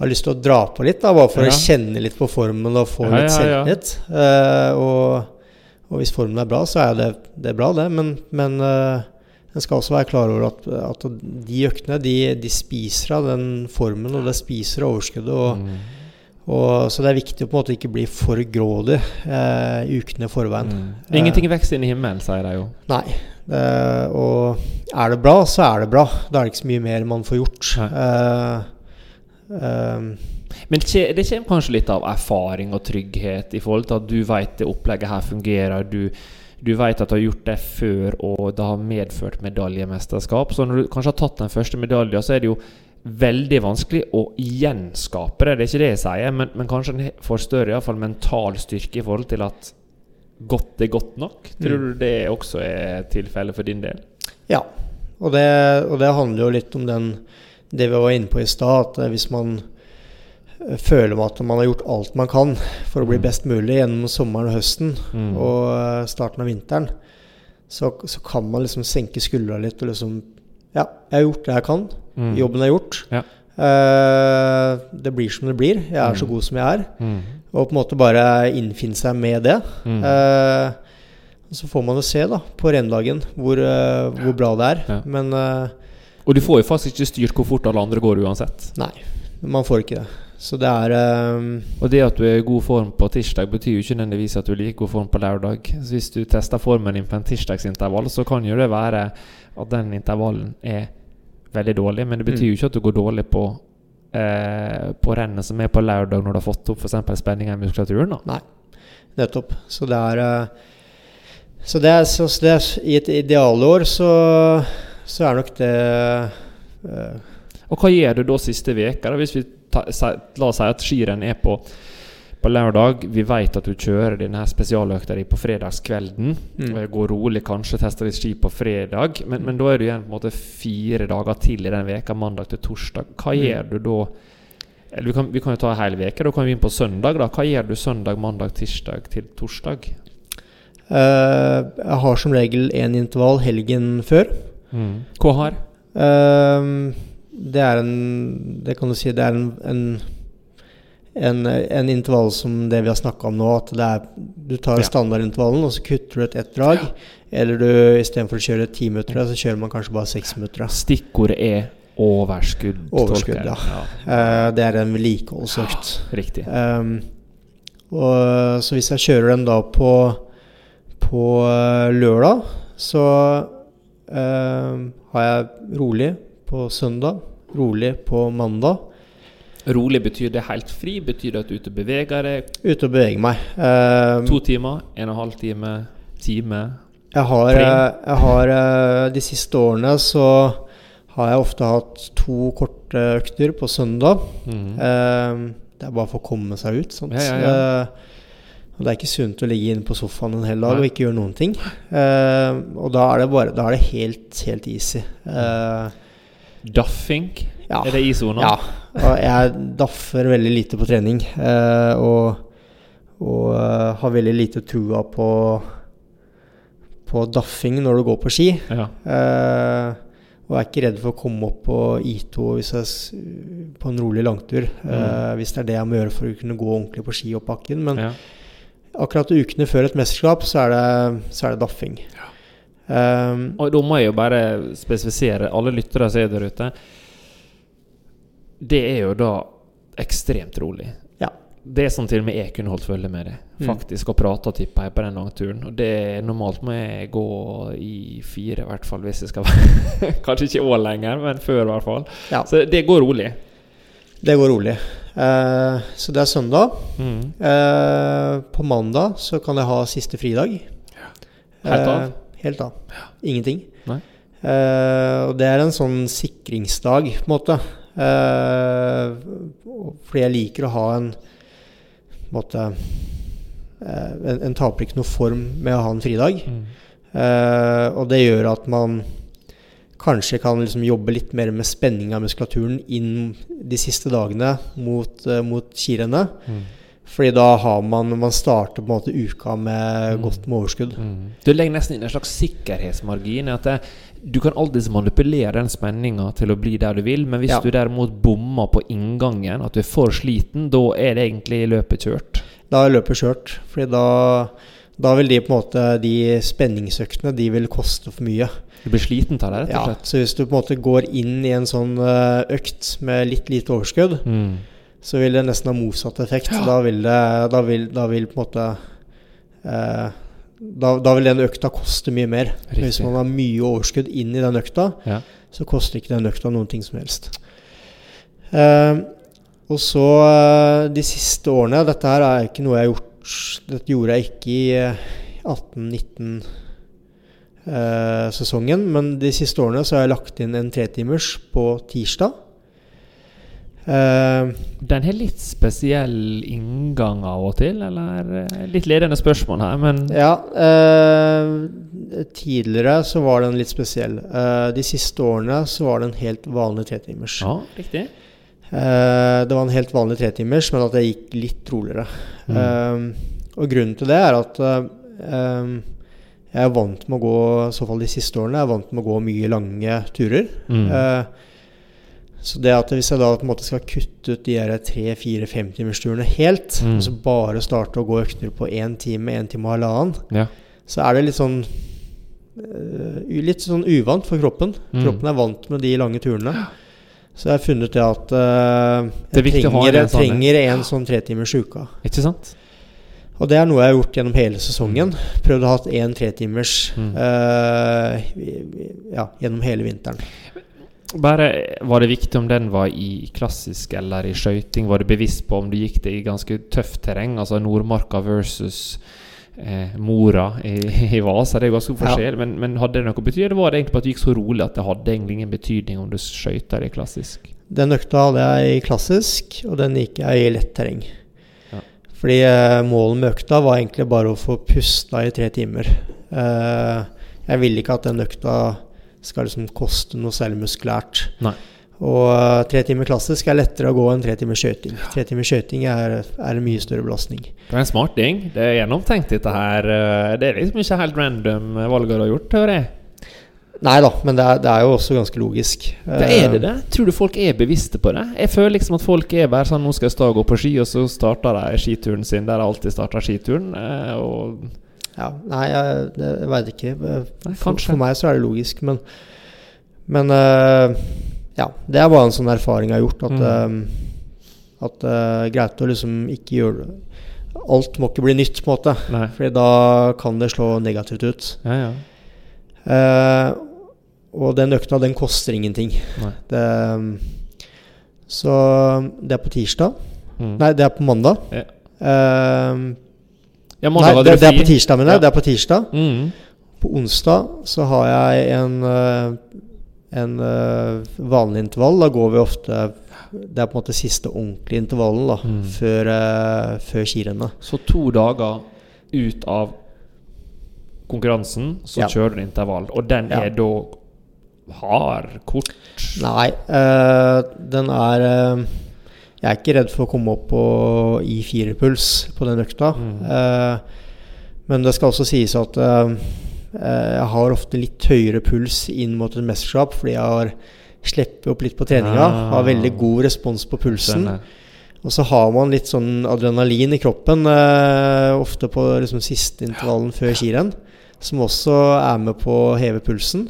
har lyst til å dra på litt, da, bare for ja. å kjenne litt på formen og få litt selvtillit. Uh, og, og, hvis formen er bra, så er det, det er bra, det. Men, men uh, en skal også være klar over at, at de øktene de, de, spiser av den formen, og det spiser av overskuddet. Og, mm. og, så det er viktig å på en måte ikke bli for grådig uh, ukene i forveien. Mm.
Ingenting vokser inn i himmelen, sier de jo.
Nei. og er det bra, så er det bra. Da er det ikke så mye mer man får gjort. Uh,
Um, men det kommer kanskje litt av erfaring og trygghet i forhold til at du vet det opplegget her fungerer. Du, du vet at du har gjort det før, og det har medført medaljemesterskap. Så når du kanskje har tatt den første medaljen, så er det jo veldig vanskelig å gjenskape det. Det er ikke det jeg sier, men, men kanskje en får større iallfall mental styrke i forhold til at godt er godt nok. Tror mm. du det også er tilfellet for din del?
Ja, og det, og det handler jo litt om den det vi var inne på i stad, at hvis man eh, føler at man har gjort alt man kan for å bli mm. best mulig gjennom sommeren og høsten mm. og eh, starten av vinteren, så, så, kan man liksom senke skuldra litt og liksom Ja, jeg har gjort det jeg kan. Mm. Jobben er gjort. Ja. Uh, det blir som det blir. Jeg er mm. så god som jeg er. Mm. Og på en måte bare innfinne seg med det. Uh, så får man jo se da på rendagen hvor, uh, hvor bra det er. Ja. Men
og du får jo faktisk ikke styrt hvor fort alle andre går uansett.
Nei, man får ikke det. Så det er um
Og det at du er i god form på tirsdag, betyr jo ikke nødvendigvis at du er like god form på lørdag. Så hvis du tester formen din på en tirsdagsintervall, så kan jo det være at den intervallen er veldig dårlig. Men det betyr jo mm. ikke at du går dårlig på eh, På rennet som er på lørdag, når du har fått opp f.eks. spenninger i muskulaturen. Da.
Nei, nettopp. Så det er uh, så, det er, så det er, I et idealår så så er nok det uh,
Og hva gjør du da siste veka Hvis vi ta, La oss si at skirenn er på, på lørdag. Vi vet at du kjører denne spesialøkta di på fredagskvelden. Mm. Og går rolig, kanskje tester litt ski på fredag. Men, men, da er du igjen på en måte fire dager til i den veka, mandag til torsdag. Hva mm. gjør du da? Vi kan, vi kan, jo ta en hel uke. Da kan vi inn på søndag. da Hva gjør du søndag, mandag, tirsdag til torsdag?
Uh, jeg har som regel én intervall helgen før.
Mm. Hva har?
Uh, det er en Det kan du si det er en, en, en, en intervall som det vi har snakka om nå. At det er, du tar ja. standardintervallen, og så kutter du ut ett drag. Ja. Eller du istedenfor å kjøre ti minutter, så kjører man kanskje bare seks minutter.
Stikkordet er overskudd.
Overskudd, ja. ja. Uh, det er en vedlikeholdsøkt.
Riktig.
Um, og, så hvis jeg kjører den da på, på uh, lørdag, så har jeg rolig på søndag, rolig på mandag.
Rolig betyr det helt fri? Betyr det at du er ute og beveger deg?
Ute og beveger meg. Uh,
to timer? En og en halv time? Time?
Jeg har, uh, jeg har uh, De siste årene så har jeg ofte hatt to korte økter på søndag. Mm. det er bare for å komme seg ut. Ja, ja, ja. Og det er ikke sunt å ligge inne på sofaen en hel dag og ikke gjøre noen ting. Uh, og da er det bare Da er det helt, helt easy. Uh,
Daffing? Ja. Er det i sona?
Ja. Og jeg daffer veldig lite på trening. Uh, og, og har veldig lite trua på på daffing når du går på ski. Ja. og er ikke redd for å komme opp på I2 jeg, på en rolig langtur. Mm. hvis det er det jeg må gjøre for å kunne gå ordentlig på ski opp bakken. Men ja akkurat ukene før et mesterskap, så er det, så er det daffing. Ja.
Um, og da må jeg jo bare spesifisere, alle lyttere som er der ute Det er jo da ekstremt rolig.
Ja.
Det er sånn til og med jeg kunne holdt følge med det. Mm. Faktisk, mm. og prate og tippe på den langturen. Og det er normalt må jeg gå i fire, i hvert fall, hvis jeg skal være Kanskje ikke i år lenger, men før, i hvert fall. Ja. Så det går rolig.
Det går rolig. Uh, så det er søndag. Mm. Uh, på mandag så kan jeg ha siste fridag. Ja.
Helt av?
Uh, helt av. Ja. Ingenting. og det er en sånn sikringsdag, på en måte. Eh, fordi jeg liker å ha en på en måte eh, En, en taper ikke noe form med å ha en fridag.
Mm.
Eh, og det gjør at man kanskje kan liksom jobbe litt mer med spenning av muskulaturen inn de siste dagene mot, uh, mot kirene.
Mm.
Fordi da har man Man starter på en måte uka med
Mm.
godt med overskudd.
Mm. Du legger nesten inn en slags sikkerhetsmargin. At det, du kan alltids manipulere den spenninga til å bli der du vil, men hvis
Ja.
du derimot bommer på inngangen, at du er for sliten, da er det egentlig løpet kjørt.
Da er løpet kjørt. Fordi da, da vil de på en måte De spenningsøktene De vil koste for mye.
Du blir sliten av det, rett
Ja,
og slett.
så hvis du på en måte går inn i en sånn eh, økt med litt lite overskudd,
Mm.
så vil det nesten ha motsatt effekt. Da vil det Da vil, da vil på en måte eh, da, da vil den økta koste mye mer.
Riktig.
Hvis man har mye overskudd inn i den økta,
Ja.
så koster ikke den økta noen ting som helst. Eh, og så eh, de siste årene Dette her er ikke noe jeg har gjort Dette gjorde jeg ikke i eh, 18-19-sesongen, men de siste årene så har jeg lagt inn en tretimers på tirsdag. Eh,
Den har litt spesiell inngang av og til, eller eh, litt ledende spørsmål her, men
Ja, eh, tidligere så var den litt spesiell. Eh, de siste årene så var det en helt vanlig tretimers.
Ja, riktig.
Eh, det var en helt vanlig tretimers, men at jeg gikk litt roligere. Mm. og grunnen til det er at eh, eh, jeg er vant med å gå, i så fall de siste årene, jeg er vant med å gå mye lange turer.
Mm.
Eh, så det at hvis jeg da på en måte skal kutte ut de her tre-fire-femtimersturene helt,
Mm.
og så bare starte å gå økter på én time, én time og halvannen,
Ja.
så er det litt sånn eh, Litt sånn uvant for kroppen.
Mm.
Kroppen er vant med de lange turene. Så jeg har funnet det at
uh, er
jeg
det
trenger,
en
jeg
sånn,
trenger en sånn tretimers uka.
Ikke sant?
Og det er noe jeg har gjort gjennom hele sesongen. Prøvd å ha én tretimers
Mm.
uh, ja, gjennom hele vinteren.
Bare Var det viktig om den var i klassisk eller i skøyting? Var du bevisst på om du gikk det i ganske tøft terreng? Altså Nordmarka versus eh, Mora i, i Vasa. Det er jo ganske forskjell.
Ja.
Men, men hadde det noe betydning. Eller var det egentlig bare at du gikk så rolig at det hadde egentlig ingen betydning om du skøyta eller klassisk?
Den økta hadde jeg i klassisk, og den gikk jeg i lett terreng.
Ja.
Fordi eh, målet med økta var egentlig bare å få pusta i tre timer. Eh, jeg ville ikke at den økta skal liksom koste noe særlig muskulært.
Nei.
Og eh, tre timer klassisk er lettere å gå enn tre timer skøyting. Tre timer skøyting er, er en mye større belastning.
Det er en smart ting. Det er gjennomtenkt, dette her. Eh, Det er liksom ikke helt random valget valg du har gjort, hører jeg.
Nei da, men det er, det er jo også ganske logisk.
Det er det det? Tror du folk er bevisste på det? Jeg føler liksom at folk er bare sånn Nå skal jeg gå på ski, og så starter de skituren sin der de alltid starter skituren. eh, Og
Ja, nei, jeg, jeg veit ikke. For, for meg så er det logisk, men Men eh, ja, det er bare en sånn erfaring jeg har gjort. At,
Mm.
eh, at det er greit å liksom ikke gjøre det Alt må ikke bli nytt, på en måte.
Nei.
Fordi da kan det slå negativt ut.
Ja, ja.
Uh, og den økta, den koster ingenting. Det, så det er på tirsdag.
Mm.
Nei, det er på mandag.
Ja.
Uh,
Ja,
nei, det, det er på tirsdag, mener jeg.
Ja.
Det er på tirsdag.
Mm.
På onsdag så har jeg en, eh, en uh, vanlig intervall. Da går vi ofte Det er på en måte siste ordentlige intervallen da,
Mm.
før, uh, før skirennet.
Så to dager ut av konkurransen, så
Ja.
kjører du intervall. Og den
Ja.
er da hard, kort
Nei, uh, den er Jeg er ikke redd for å komme opp på I4-puls på den økta.
Mm.
Men det skal også sies at jeg har ofte litt høyere puls inn mot et mesterskap fordi jeg har slipper opp litt på treninga. Har veldig god respons på pulsen. Og så har man litt sånn adrenalin i kroppen, eh, ofte på liksom siste intervallen før skirenn, som også er med på å heve pulsen.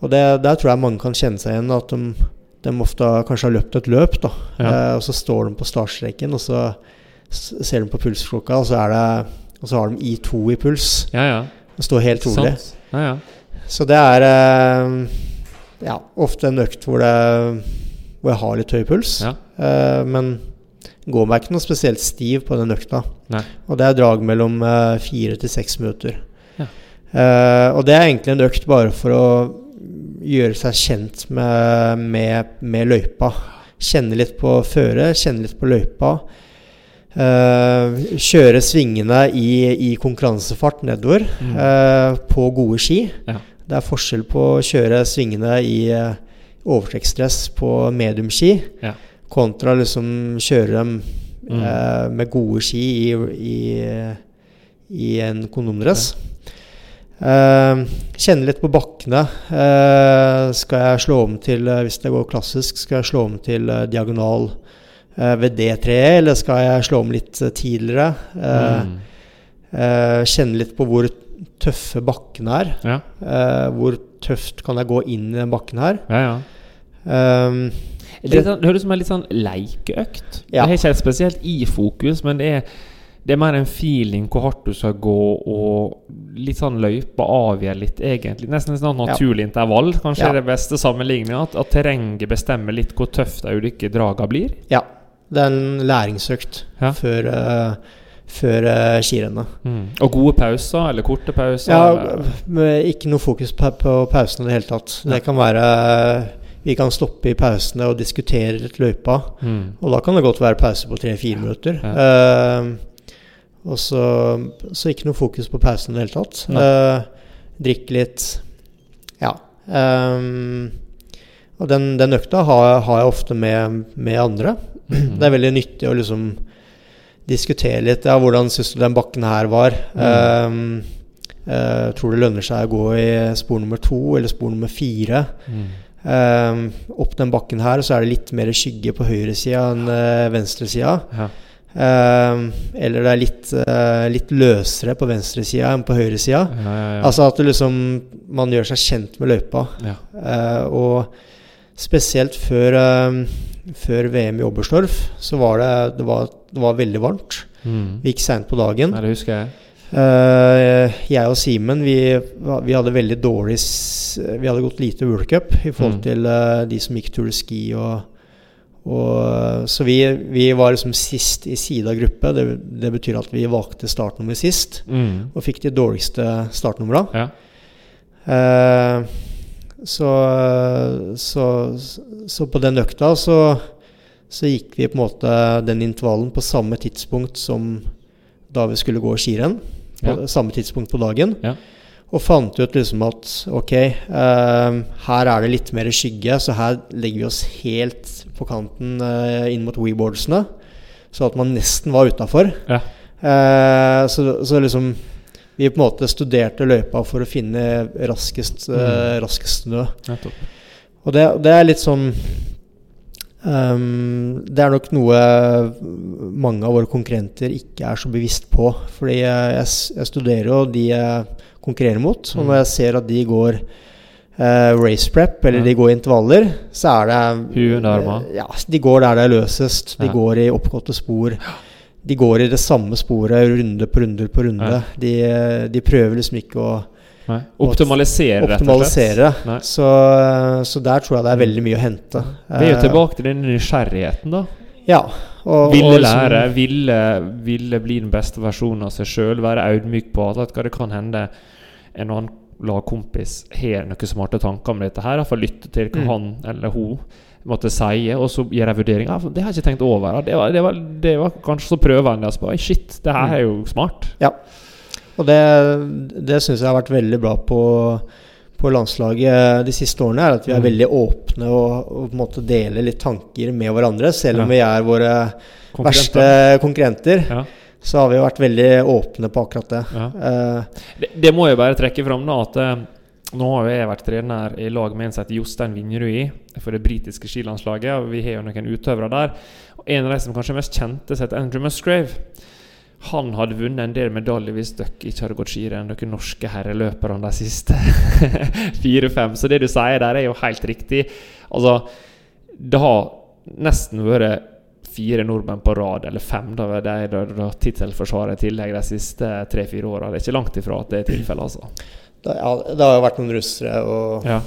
Og det, der tror jeg mange kan kjenne seg igjen, at de, de ofte kanskje har løpt et løp, da. Eh, og så står de på startstreken, og så ser de på pulsklokka, og så, er det, og så har de I2 i puls.
Ja, ja.
Det står helt rolig.
Ja, ja.
Så det er eh, ja, ofte en økt hvor, det, hvor jeg har litt høy puls. Eh, men går meg ikke noe spesielt stiv på den økta.
Nei.
Og det er drag mellom eh, fire til seks minutter.
Ja.
Eh, og det er egentlig en økt bare for å gjøre seg kjent med, med, med løypa. Kjenne litt på føret, kjenne litt på løypa. Uh, kjøre svingene i, i konkurransefart nedover mm. uh, på gode ski. Ja. Det er forskjell på å kjøre svingene i uh, overtrekksdress på mediumski ja. kontra liksom kjøre dem mm. med gode ski i, i, i en kondomdress. Ja. kjenne litt på bakkene. skal jeg slå om til, hvis det går klassisk, skal jeg slå om til diagonal uh, ved det treet, eller skal jeg slå om litt eh, tidligere? Mm. Uh, kjenne litt på hvor tøffe bakken er. Ja. hvor tøft kan jeg gå inn i den bakken her?
Ja, ja. Um, det, sånn, det, høres ut som en litt sånn leikeøkt. Ja. Det er ikke spesielt i fokus, men det er, det er mer en feeling hvor hardt du skal gå, og litt sånn løypa avgjør litt, egentlig. Nesten et sånn naturlig ja. intervall. Kanskje ja. er det beste sammenligninga. At, at, terrenget bestemmer litt hvor tøft de ulike draga blir.
Ja. Det er en læringsøkt ja. før, uh, før uh, skirennet.
Mm. Og gode pauser, eller korte pauser?
Ja, ikke noe fokus på, på pausene i det hele tatt. Ja. Det kan være Vi kan stoppe i pausene og diskutere litt løypa. Mm. Og da kan det godt være pause på tre-fire minutter. Uh, og så, så, ikke noe fokus på pausen i det hele tatt. Uh, drikke litt. Ja. Um, og den, den økta har, har, jeg ofte med, med andre. Mm. Det er veldig nyttig å liksom diskutere litt. Ja, hvordan syns du den bakken her var? Mm. Um, uh, tror det lønner seg å gå i spor nummer to eller spor nummer fire? Mm. Um, opp den bakken her så er det litt mer skygge på høyresida enn uh, venstresida. Ja. Um, eller det er litt, uh, litt løsere på venstresida enn på høyresida. Ja, ja, ja. Altså at liksom, man gjør seg kjent med løypa. Og spesielt før uh, før VM i Oberstdorf, så var det, det, var, det var veldig varmt. Mm. Vi gikk seint på dagen.
Ja, det husker jeg.
Uh, jeg og Simen vi, vi, hadde veldig dårlig Vi hadde gått lite World Cup i forhold mm. til uh, de som gikk Tour de Ski. Og, og, så vi, vi, var liksom sist i side av gruppe. Det, det betyr at vi valgte startnummer sist. Mm. Og fikk de dårligste startnumra. Ja. Uh, så, så, så, på den økta så, så, gikk vi på en måte den intervallen på samme tidspunkt som da vi skulle gå skirenn. På ja. samme tidspunkt på dagen. Ja. Og fant ut liksom at ok, eh, her er det litt mer skygge, så her legger vi oss helt på kanten eh, inn mot weeboardsene. Så at man nesten var utafor. Ja. Eh, så, så liksom vi på en måte studerte løypa for å finne raskest, mm. uh, raskest snø. Og det, det, er litt sånn um, Det er nok noe mange av våre konkurrenter ikke er så bevisst på. Fordi jeg, jeg studerer jo de jeg konkurrerer mot, og når mm. jeg ser at de går Uh, race prep, eller ja. de går i intervaller, så er det uh, ja, De går der det er løsest. De ja. går i oppgåtte spor. Ja de går i det samme sporet runde på runde på runde. De, de, prøver liksom ikke å
Nei. Optimalisere,
rett og slett. Så, så, der tror jeg det er veldig mye å hente.
Det er jo tilbake til den nysgjerrigheten, da.
Ja.
Og, ville og liksom, lære, ville, ville, bli den beste versjonen av seg sjøl, være audmyk på at det kan hende en annen lagkompis har noen smarte tanker om dette her. Iallfall lytte til hva mm. han eller hun måtte si, og så gjør jeg vurdering. Ah, det har jeg ikke tenkt over. Det var, det var, det var kanskje så prøvende. Altså. Shit, det her er jo smart.
Ja. Og det, det syns jeg har vært veldig bra på, på, landslaget de siste årene. er At vi er mm. veldig åpne og, og, på en måte deler litt tanker med hverandre. Selv om ja. vi er våre verste konkurrenter. Ja. Så har vi jo vært veldig åpne på akkurat det. Ja.
Uh, det, det, må jeg bare trekke fram, da. At eh, nå har jeg vært trener i lag med en som heter Jostein Vinjerud for det britiske skilandslaget. og Vi har jo noen utøvere der. Og En av de som kanskje er mest kjente, heter Andrew Musgrave. Han hadde vunnet en del medaljer hvis dere ikke hadde gått skirenn, dere norske herreløpere de siste fire-fem. Så det du sier der, er jo helt riktig. Altså, det har nesten vært fire nordmenn på rad, eller fem, da, de har tittelforsvaret i tillegg de siste tre-fire åra. Det er ikke langt ifra at det er tilfellet, altså.
Det, ja, det har jo vært noen russere og ja.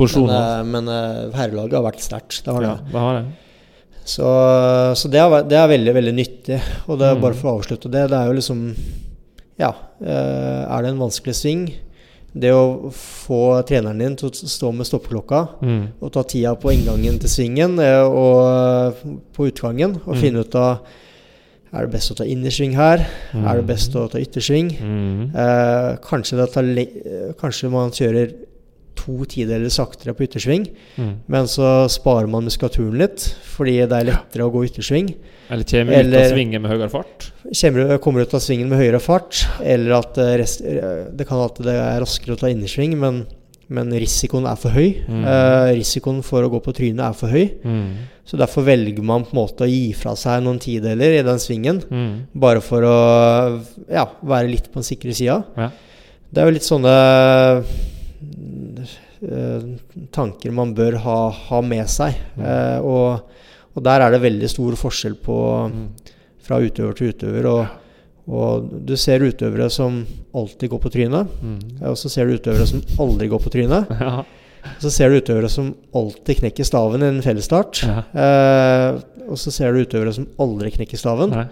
Men, uh, men uh, herrelaget har vært sterkt. Det har det. Ja, det, har det. Så, så det, er, det, er, veldig, veldig nyttig. Og det er mm. bare for å avslutte det, det er jo liksom Ja, uh, er det en vanskelig sving, det å få treneren din til å stå med stoppeklokka
Mm.
og ta tida på inngangen til svingen eh, og på utgangen, og
Mm.
finne ut av Er det best å ta innersving her?
Mm.
Er det best å ta yttersving?
Mm.
Eh, kanskje, eh, kanskje man kjører to tideler saktere på yttersving,
Mm.
men så sparer man muskulaturen litt fordi det er lettere å gå yttersving.
Eller kommer ut
Eller-
av svingen med høyere fart.
Kommer, kommer ut av svingen med høyere fart, eller at det, rest, eh, det kan at det er raskere å ta innersving, men, men risikoen er for høy.
Mm.
Eh, risikoen for å gå på trynet er for høy.
Mm.
Så derfor velger man på en måte å gi fra seg noen tideler i den svingen,
Mm.
bare for å ja, være litt på den sikre sida.
Ja.
Det er jo litt sånne eh, tanker man bør ha, ha med seg.
Mm.
Eh, og, og der er det veldig stor forskjell på
Mm.
fra utøver til utøver. Og, og du ser utøvere som alltid går på trynet,
Mm.
og så ser du utøvere som aldri går på trynet.
Ja.
Og så ser du utøvere som alltid knekker staven i en fellesstart.
Ja.
Eh, og så ser du utøvere som aldri knekker staven.
Nei.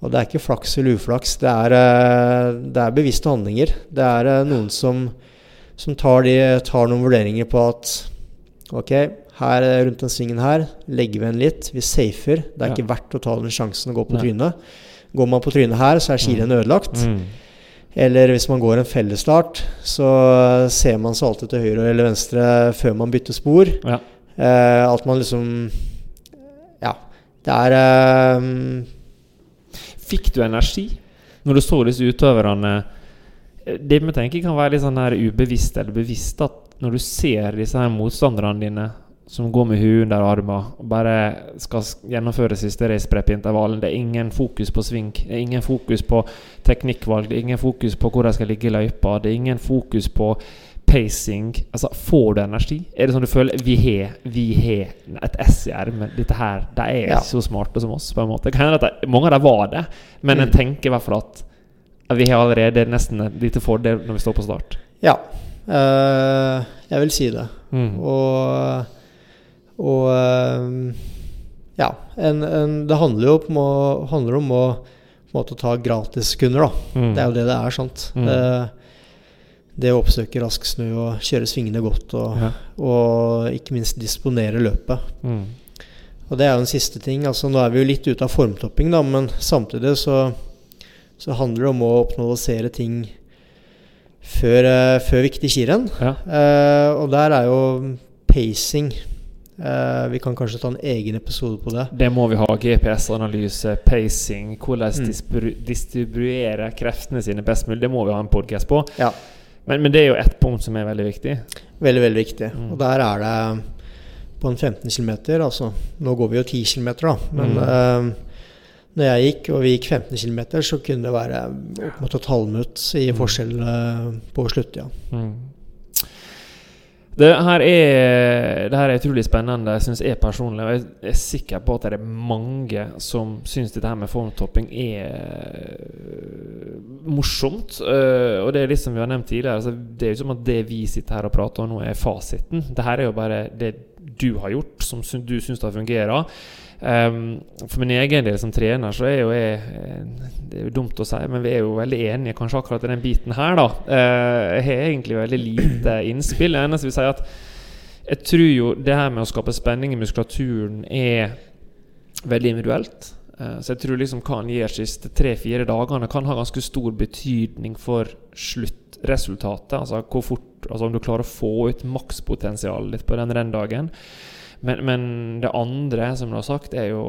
Og det er ikke flaks eller uflaks, det er, eh, det er bevisste handlinger. Det er eh, noen som, som tar, de, tar noen vurderinger på at Ok, her eh, rundt den svingen her legger vi en litt, vi safer. Det er
Ja.
ikke verdt å ta den sjansen å gå på
Nei.
trynet. Går man på trynet her, så er skirennet ødelagt.
Mm.
Eller hvis man går en fellesstart, så ser man seg alltid til høyre eller venstre før man bytter spor.
Ja.
Eh, at man liksom Ja. Det er eh,
Fikk du energi når du så disse utøverne? Det vi tenker kan være litt sånn her ubevisst eller bevisst at når du ser disse her motstanderne dine som går med huet under armen og bare skal gjennomføre siste raceprep i intervallen. Det er ingen fokus på sving, det er ingen fokus på teknikkvalg, det er ingen fokus på hvor de skal ligge i løypa, det er ingen fokus på pacing. Altså, Får du energi? Er det sånn du føler vi har, vi har et S i ermet? Dette her, de er
Ja.
så smarte som oss, på en måte. Kan hende at det, mange av dem var det, men en
Mm.
tenker i hvert fall at vi har allerede nesten et lite fordel når vi står på start.
Ja. eh, jeg vil si det.
Mm.
Og, og eh, Ja. En, en, det handler jo om å, handler om å måte ta gratiskunder, da.
Mm.
Det er jo det det er, sant.
Mm.
Det, det å oppsøke rask snø og kjøre svingene godt, og,
Ja.
og ikke minst disponere løpet.
Mm.
Og det er jo en siste ting. altså Nå er vi jo litt ute av formtopping, da, men samtidig så, så handler det om å optimalisere ting før, eh, før viktig skirenn.
Ja.
Eh, og der er jo pacing eh, Vi kan kanskje ta en egen episode på det.
Det må vi ha. GPS-analyse, pacing, hvordan
Mm.
distribu distribuere kreftene sine best mulig. Det må vi ha en podkast på.
Ja.
Men, men det er jo ett punkt som er veldig viktig.
Veldig, veldig viktig.
Mm.
Og der er det på en 15 km altså, Nå går vi jo 10 km, da. Men
Mm.
Uh, når jeg gikk, og vi gikk 15 km, så kunne det være opp mot et halvminutt i
Mm.
forskjell uh, på sluttida.
Mm. Det her er, det her er utrolig spennende, syns jeg personlig. Og jeg er sikker på at det er mange som syns dette her med formtopping er øh, morsomt. Øh, og det er liksom vi har nevnt tidligere, altså, det er jo som at det vi sitter her og prater om nå, er fasiten. Det her er jo bare det du har gjort, som du syns har fungerer. Um, for min egen del som trener, så er jo jeg eh, Det er jo dumt å si, men vi er jo veldig enige kanskje akkurat i den biten her, da. Uh, jeg har egentlig veldig lite innspill. Det eneste vil si at jeg tror jo det her med å skape spenning i muskulaturen er veldig individuelt. Eh, så jeg tror liksom hva han gjør siste tre-fire dagene, kan ha ganske stor betydning for sluttresultatet. Altså hvor fort Altså om du klarer å få ut makspotensialet ditt på den renndagen. Men, men det andre, som du har sagt, er jo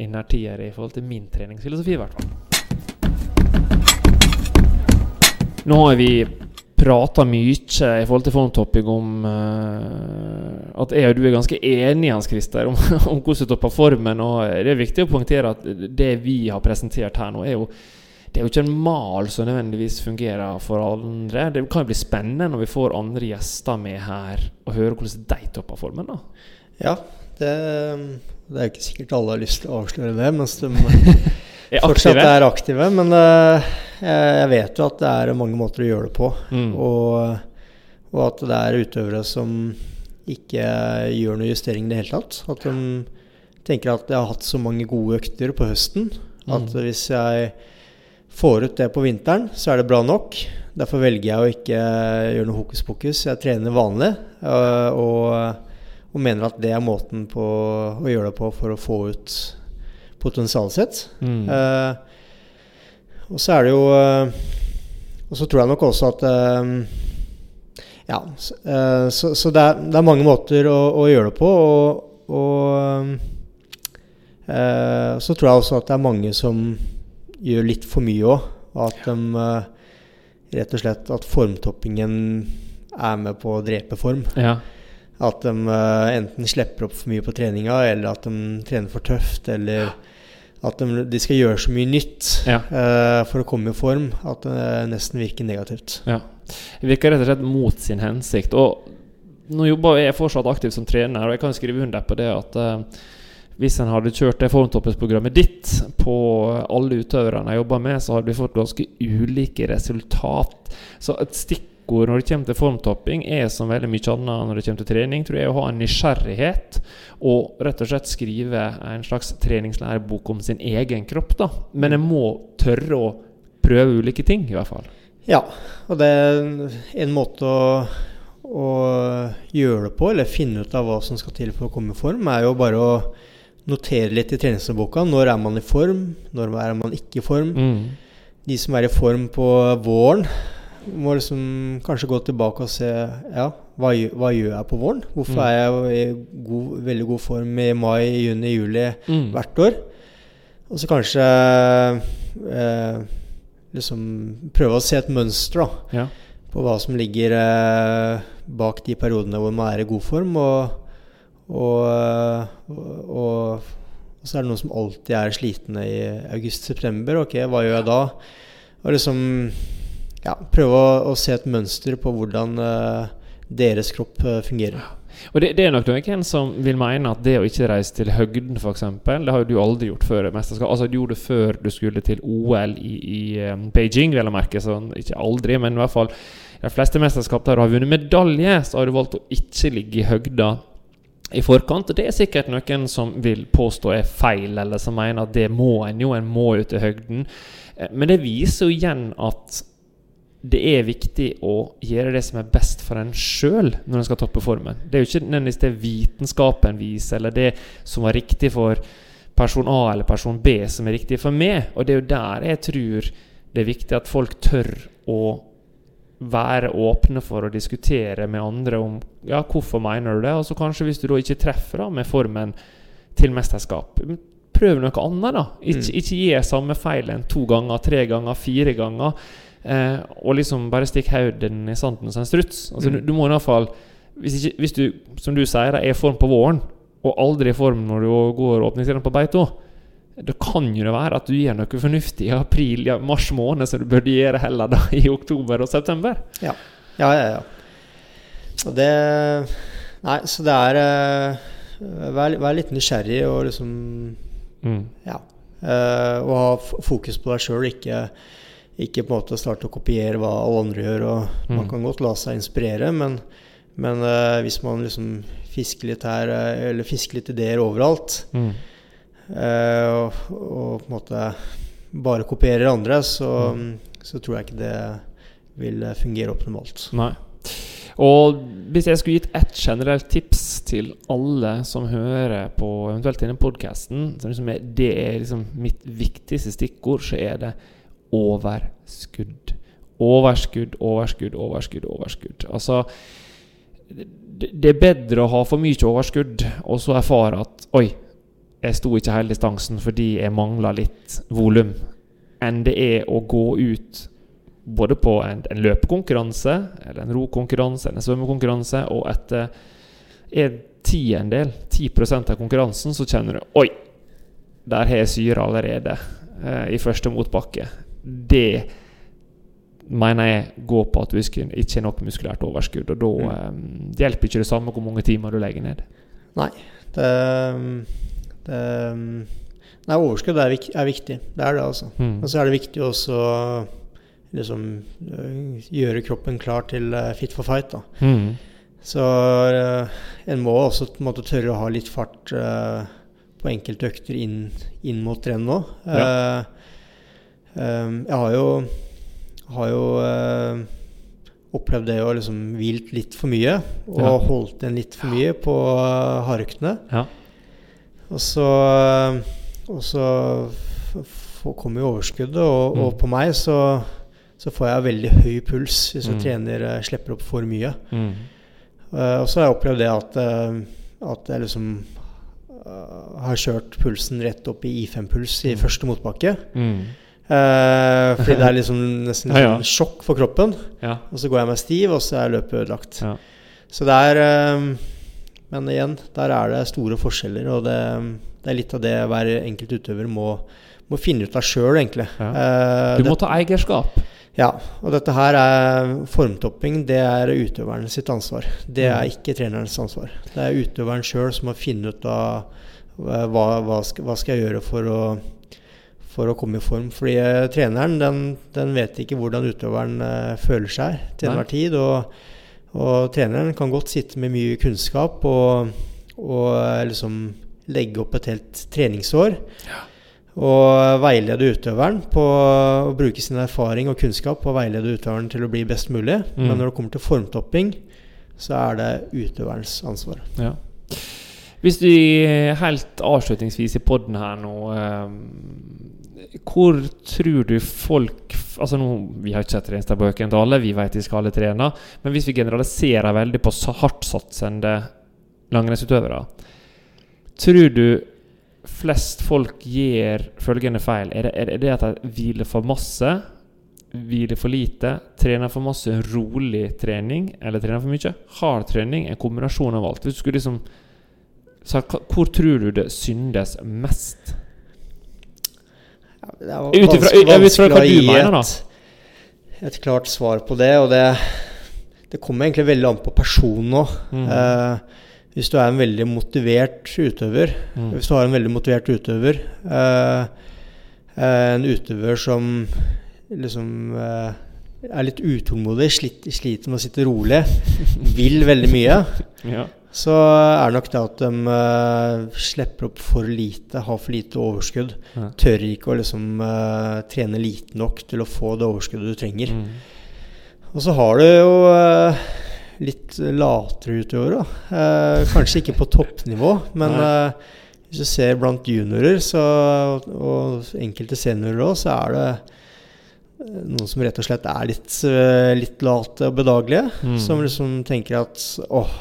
innertier i forhold til min treningsfilosofi, i hvert fall. Nå har vi prata mye i forhold til formtopping om uh, at jeg og du er ganske enige, Hans Christer, om, om hvordan du topper formen. Og det er viktig å poengtere at det vi har presentert her nå, er jo det er jo ikke en mal som nødvendigvis fungerer for andre. Det kan jo bli spennende når vi får andre gjester med her, og høre hvordan de topper formen. da
Ja, det, det er jo ikke sikkert alle har lyst til å avsløre det, mens de
Er
fortsatt er aktive. Men uh, jeg vet jo at det er mange måter å gjøre det på.
Mm.
Og, og at det er utøvere som ikke gjør noe justering i det hele tatt. At de tenker at jeg har hatt så mange gode økter på høsten at
Mm.
hvis jeg får ut det på vinteren, så er det bra nok. Derfor velger jeg å ikke gjøre noe hokus pokus. Jeg trener vanlig øh, og, og mener at det er måten på å gjøre det på for å få ut potensialet sitt.
Mm.
Uh, og så er det jo uh, Og så tror jeg nok også at uh, Ja, så, så, det, er, det, er, mange måter å, å gjøre det på. Og, og så tror jeg også at det er mange som gjør litt for mye òg. At de rett og slett At formtoppingen er med på å drepe form.
Ja.
At de uh, enten slipper opp for mye på treninga, eller at de trener for tøft, eller at de, de, skal gjøre så mye nytt
ja.
uh, for å komme i form at det nesten virker negativt.
Ja. Det virker rett og slett mot sin hensikt. Og nå jobber jeg fortsatt aktivt som trener, og jeg kan skrive under på det at uh, hvis en hadde kjørt det formtoppingsprogrammet ditt på alle utøverne jeg jobber med, så hadde vi fått ganske ulike resultat. Så et stikkord når det kommer til formtopping, er som veldig mye annet når det kommer til trening, tror jeg å ha en nysgjerrighet og rett og slett skrive en slags treningslærebok om sin egen kropp. da. Men en må tørre å prøve ulike ting, i hvert fall.
Ja, og det er en måte å å gjøre det på, eller finne ut av hva som skal til for å komme i form, er jo bare å notere litt i treningsboka. Når er man i form? Når er man ikke i form?
Mm.
De som er i form på våren, må liksom kanskje gå tilbake og se Ja, hva, hva gjør jeg på våren? Hvorfor mm. er jeg i god, veldig god form i mai, juni, juli
mm.
hvert år? Og så kanskje eh, liksom prøve å se et mønster da,
ja.
på hva som ligger eh, bak de periodene hvor man er i god form. og og, og, og, så er det noen som alltid er slitne i august-september. Ok, hva gjør jeg da? Og liksom ja, prøve å, å, se et mønster på hvordan uh, deres kropp uh, fungerer.
Og det, det, er nok noen som vil mene at det å ikke reise til høgden, f.eks., det har jo du aldri gjort før mesterskap. Altså, du gjorde det før du skulle til OL i, i um, Beijing, vel å merke. Sånn, ikke aldri, men i hvert fall de fleste mesterskap der du har vunnet medalje, så har du valgt å ikke ligge i høgda i forkant. Og det er sikkert noen som vil påstå er feil, eller som mener at det må en jo, en må ut i høgden. Eh, men det viser jo igjen at det er viktig å gjøre det som er best for en sjøl når en skal toppe formen. Det er jo ikke nødvendigvis det vitenskapen viser, eller det som var riktig for person A eller person B, som er riktig for meg. Og det er jo der jeg tror det er viktig at folk tør å være åpne for å diskutere med andre om ja, hvorfor mener du det. Og så kanskje hvis du da ikke treffer da med formen til mesterskap, prøv noe annet, da. Ikke, mm. ikke gi samme feilen to ganger, tre ganger, fire ganger. Eh, og liksom bare stikk hodet i sanden som en struts. Altså, mm. du, du, må i hvert fall hvis, ikke, hvis, du, som du sier, er i form på våren, og aldri i form når du går åpningstiden på beito, det kan jo det være at du gjør noe fornuftig i april, ja, mars måned, som du burde gjøre heller da i oktober og september.
Ja, ja, ja. ja. Og det Nei, så det er uh, vær, vær, litt nysgjerrig og liksom
mm.
Ja. Uh, og ha fokus på deg sjøl, ikke, ikke på en måte starte å kopiere hva alle andre gjør. Og mm. Man kan godt la seg inspirere, men, men uh, hvis man liksom fisker litt her, eller fisker litt ideer overalt,
mm
uh, og, og, på en måte bare kopierer andre, så, mm. så, tror jeg ikke det vil fungere optimalt.
Nei. Og hvis jeg skulle gitt ett generelt tips til alle som hører på eventuelt denne podkasten, liksom det er liksom mitt viktigste stikkord, så er det overskudd. Overskudd, overskudd, overskudd, overskudd. Altså Det er bedre å ha for mye overskudd og så erfare at Oi, jeg sto ikke hele distansen fordi jeg mangla litt volum, enn det er å gå ut både på en, en løpekonkurranse, eller en rokonkurranse, eller en svømmekonkurranse, og etter en tiendedel, 10% av konkurransen, så kjenner du Oi! Der har jeg syre allerede eh, i første motbakke. Det mener jeg går på at du ikke har nok muskulært overskudd. Og da mm. um, hjelper ikke det samme hvor mange timer du legger ned.
Nei. Det det, ehm, nei, overskudd er, er, viktig. Det er det, altså.
Mm.
Og så er det viktig også liksom øh, gjøre kroppen klar til uh, fit for fight. da.
Mm.
Så uh, en må også på en måte tørre å ha litt fart uh, på enkelte økter inn, inn mot renn nå.
Ja.
Ehm, jeg har jo, har jo eh, opplevd det å liksom hvilt litt for mye. Og
Ja.
holdt igjen litt for mye på uh, hardøktene.
Ja.
Og så, eh, og så kommer jo overskuddet, og,
Mm.
og på meg så, så får jeg veldig høy puls hvis jeg
Mm.
trener eh, slipper opp for mye.
Mm.
Uh, og så har jeg opplevd det at, eh, at jeg liksom uh, har kjørt pulsen rett opp i I5-puls i
Mm.
første motbakke.
Mm.
Eh, fordi det er liksom nesten
Ja, ja.
sånn sjokk for kroppen.
Ja.
Og så går jeg meg stiv, og så er løpet ødelagt.
Ja.
Så det er um, Men igjen, der er det store forskjeller, og det, det er litt av det hver enkelt utøver må, må finne ut av sjøl, egentlig. Eh,
Du
det-
må ta eierskap.
ja, og dette her er formtopping. Det er utøveren sitt ansvar. Det er ikke trenerens ansvar. Det er utøveren sjøl som må finne ut av uh, hva, hva, skal, hva skal jeg gjøre for å, for å komme i form. Fordi uh, treneren den, den vet ikke hvordan utøveren uh, føler seg til enhver tid. Og, og treneren kan godt sitte med mye kunnskap og, og eh, liksom legge opp et helt treningsår og veilede utøveren på å bruke sin erfaring og kunnskap og veilede utøveren til å bli best mulig.
Mm.
Men når det kommer til formtopping, så er det utøverens ansvar.
Ja. Hvis vi helt avslutningsvis i podden her nå eh, Hvor tror du folk Altså nå, Vi har ikke sett treningsdagbøkene til alle, vi vet de skal trene. Men hvis vi generaliserer veldig på sa- hardtsatsende langrennsutøvere Tror du flest folk gjør følgende feil? Er det, er det at de hviler for masse? Hviler for lite? Trener for masse rolig trening? Eller trener for mye? Hard trening? En kombinasjon av alt. Du liksom så Hvor tror du det syndes mest?
Det er vanskelig- vanskelig å gi et, et klart svar på det. Og det, det kommer egentlig veldig an på personen òg.
Mm.
Eh, hvis du er en veldig motivert utøver,
Mm.
hvis du har en veldig motivert utøver eh, eh, En utøver som liksom eh, er litt utålmodig, sliter med å sitte rolig, vil veldig mye,
Ja.
Så er det nok det at de uh, slipper opp for lite, har for lite overskudd.
Ja.
Tør ikke å liksom uh, trene lite nok til å få det overskuddet du trenger.
Mm.
Og så har du jo uh, litt latere utøvere. Eh, kanskje ikke på toppnivå, men hvis du ser blant juniorer så, og enkelte seniorer òg, så er det noen som rett og slett er litt, litt late og bedagelige.
Mm.
Som liksom tenker at åh,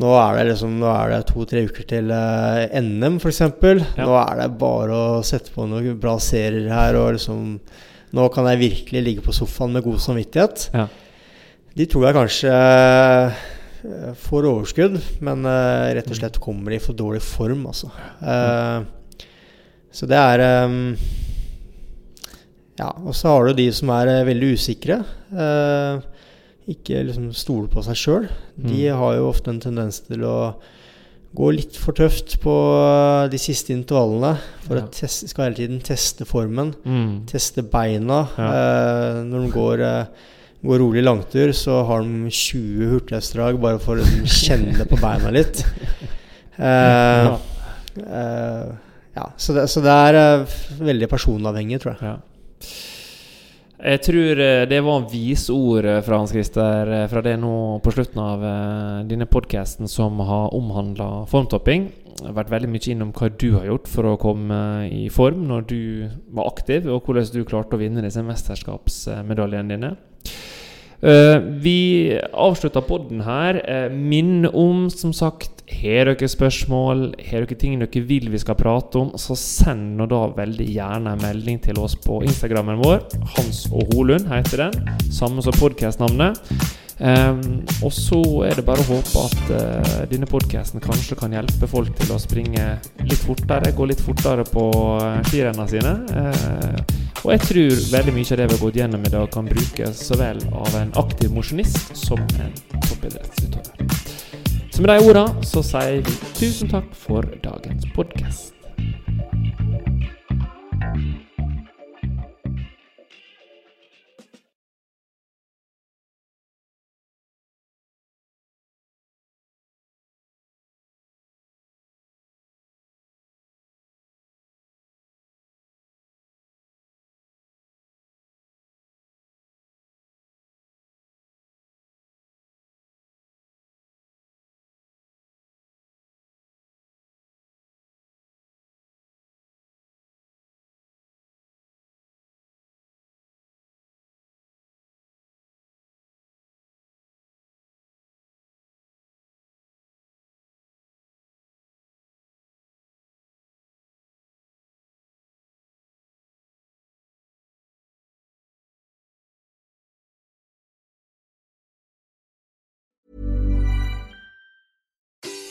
nå er det liksom er det to-tre uker til eh, NM, f.eks.
Ja.
Nå er det bare å sette på noen bra serier her og liksom Nå kan jeg virkelig ligge på sofaen med god samvittighet.
Ja.
De tror jeg kanskje eh, får overskudd, men eh, rett og slett kommer i for dårlig form, altså. Eh, så det er eh, Ja, og så har du de som er eh, veldig usikre. eh, ikke liksom stoler på seg sjøl. De
Mm.
har jo ofte en tendens til å gå litt for tøft på eh, de siste intervallene. For
Ja.
å teste, skal hele tiden teste formen,
Mm.
teste beina.
Ja.
Eh, når de går, eh, går rolig langtur, så har de 20 hurtighetsdrag bare for å liksom kjenne på beina litt. Eh,
Ja.
eh, ja, så det, så det er eh, veldig personavhengig, tror jeg.
Ja. Jeg tror eh, det var visord eh, fra Hans Christer eh, fra det nå på slutten av denne podkasten som har omhandla formtopping. Det har vært veldig mye innom hva du har gjort for å komme i form når du var aktiv, og hvordan du klarte å vinne disse mesterskapsmedaljene dine. Vi avslutter podden her. Minn om, som sagt, har dere spørsmål, har dere ting dere vil vi skal prate om, så send nå da veldig gjerne en melding til oss på Instagrammen vår. Hans og Holund heter den. Samme som podkastnavnet. Um, og så er det bare å håpe at uh, denne podkasten kanskje kan hjelpe folk til å springe litt fortere, gå litt fortere på skirennene sine. Uh, og jeg tror veldig mye av det vi har gått gjennom i dag, kan brukes så vel av en aktiv mosjonist som en toppidrettsutøver. Så med de orda så sier vi tusen takk for dagens podkast.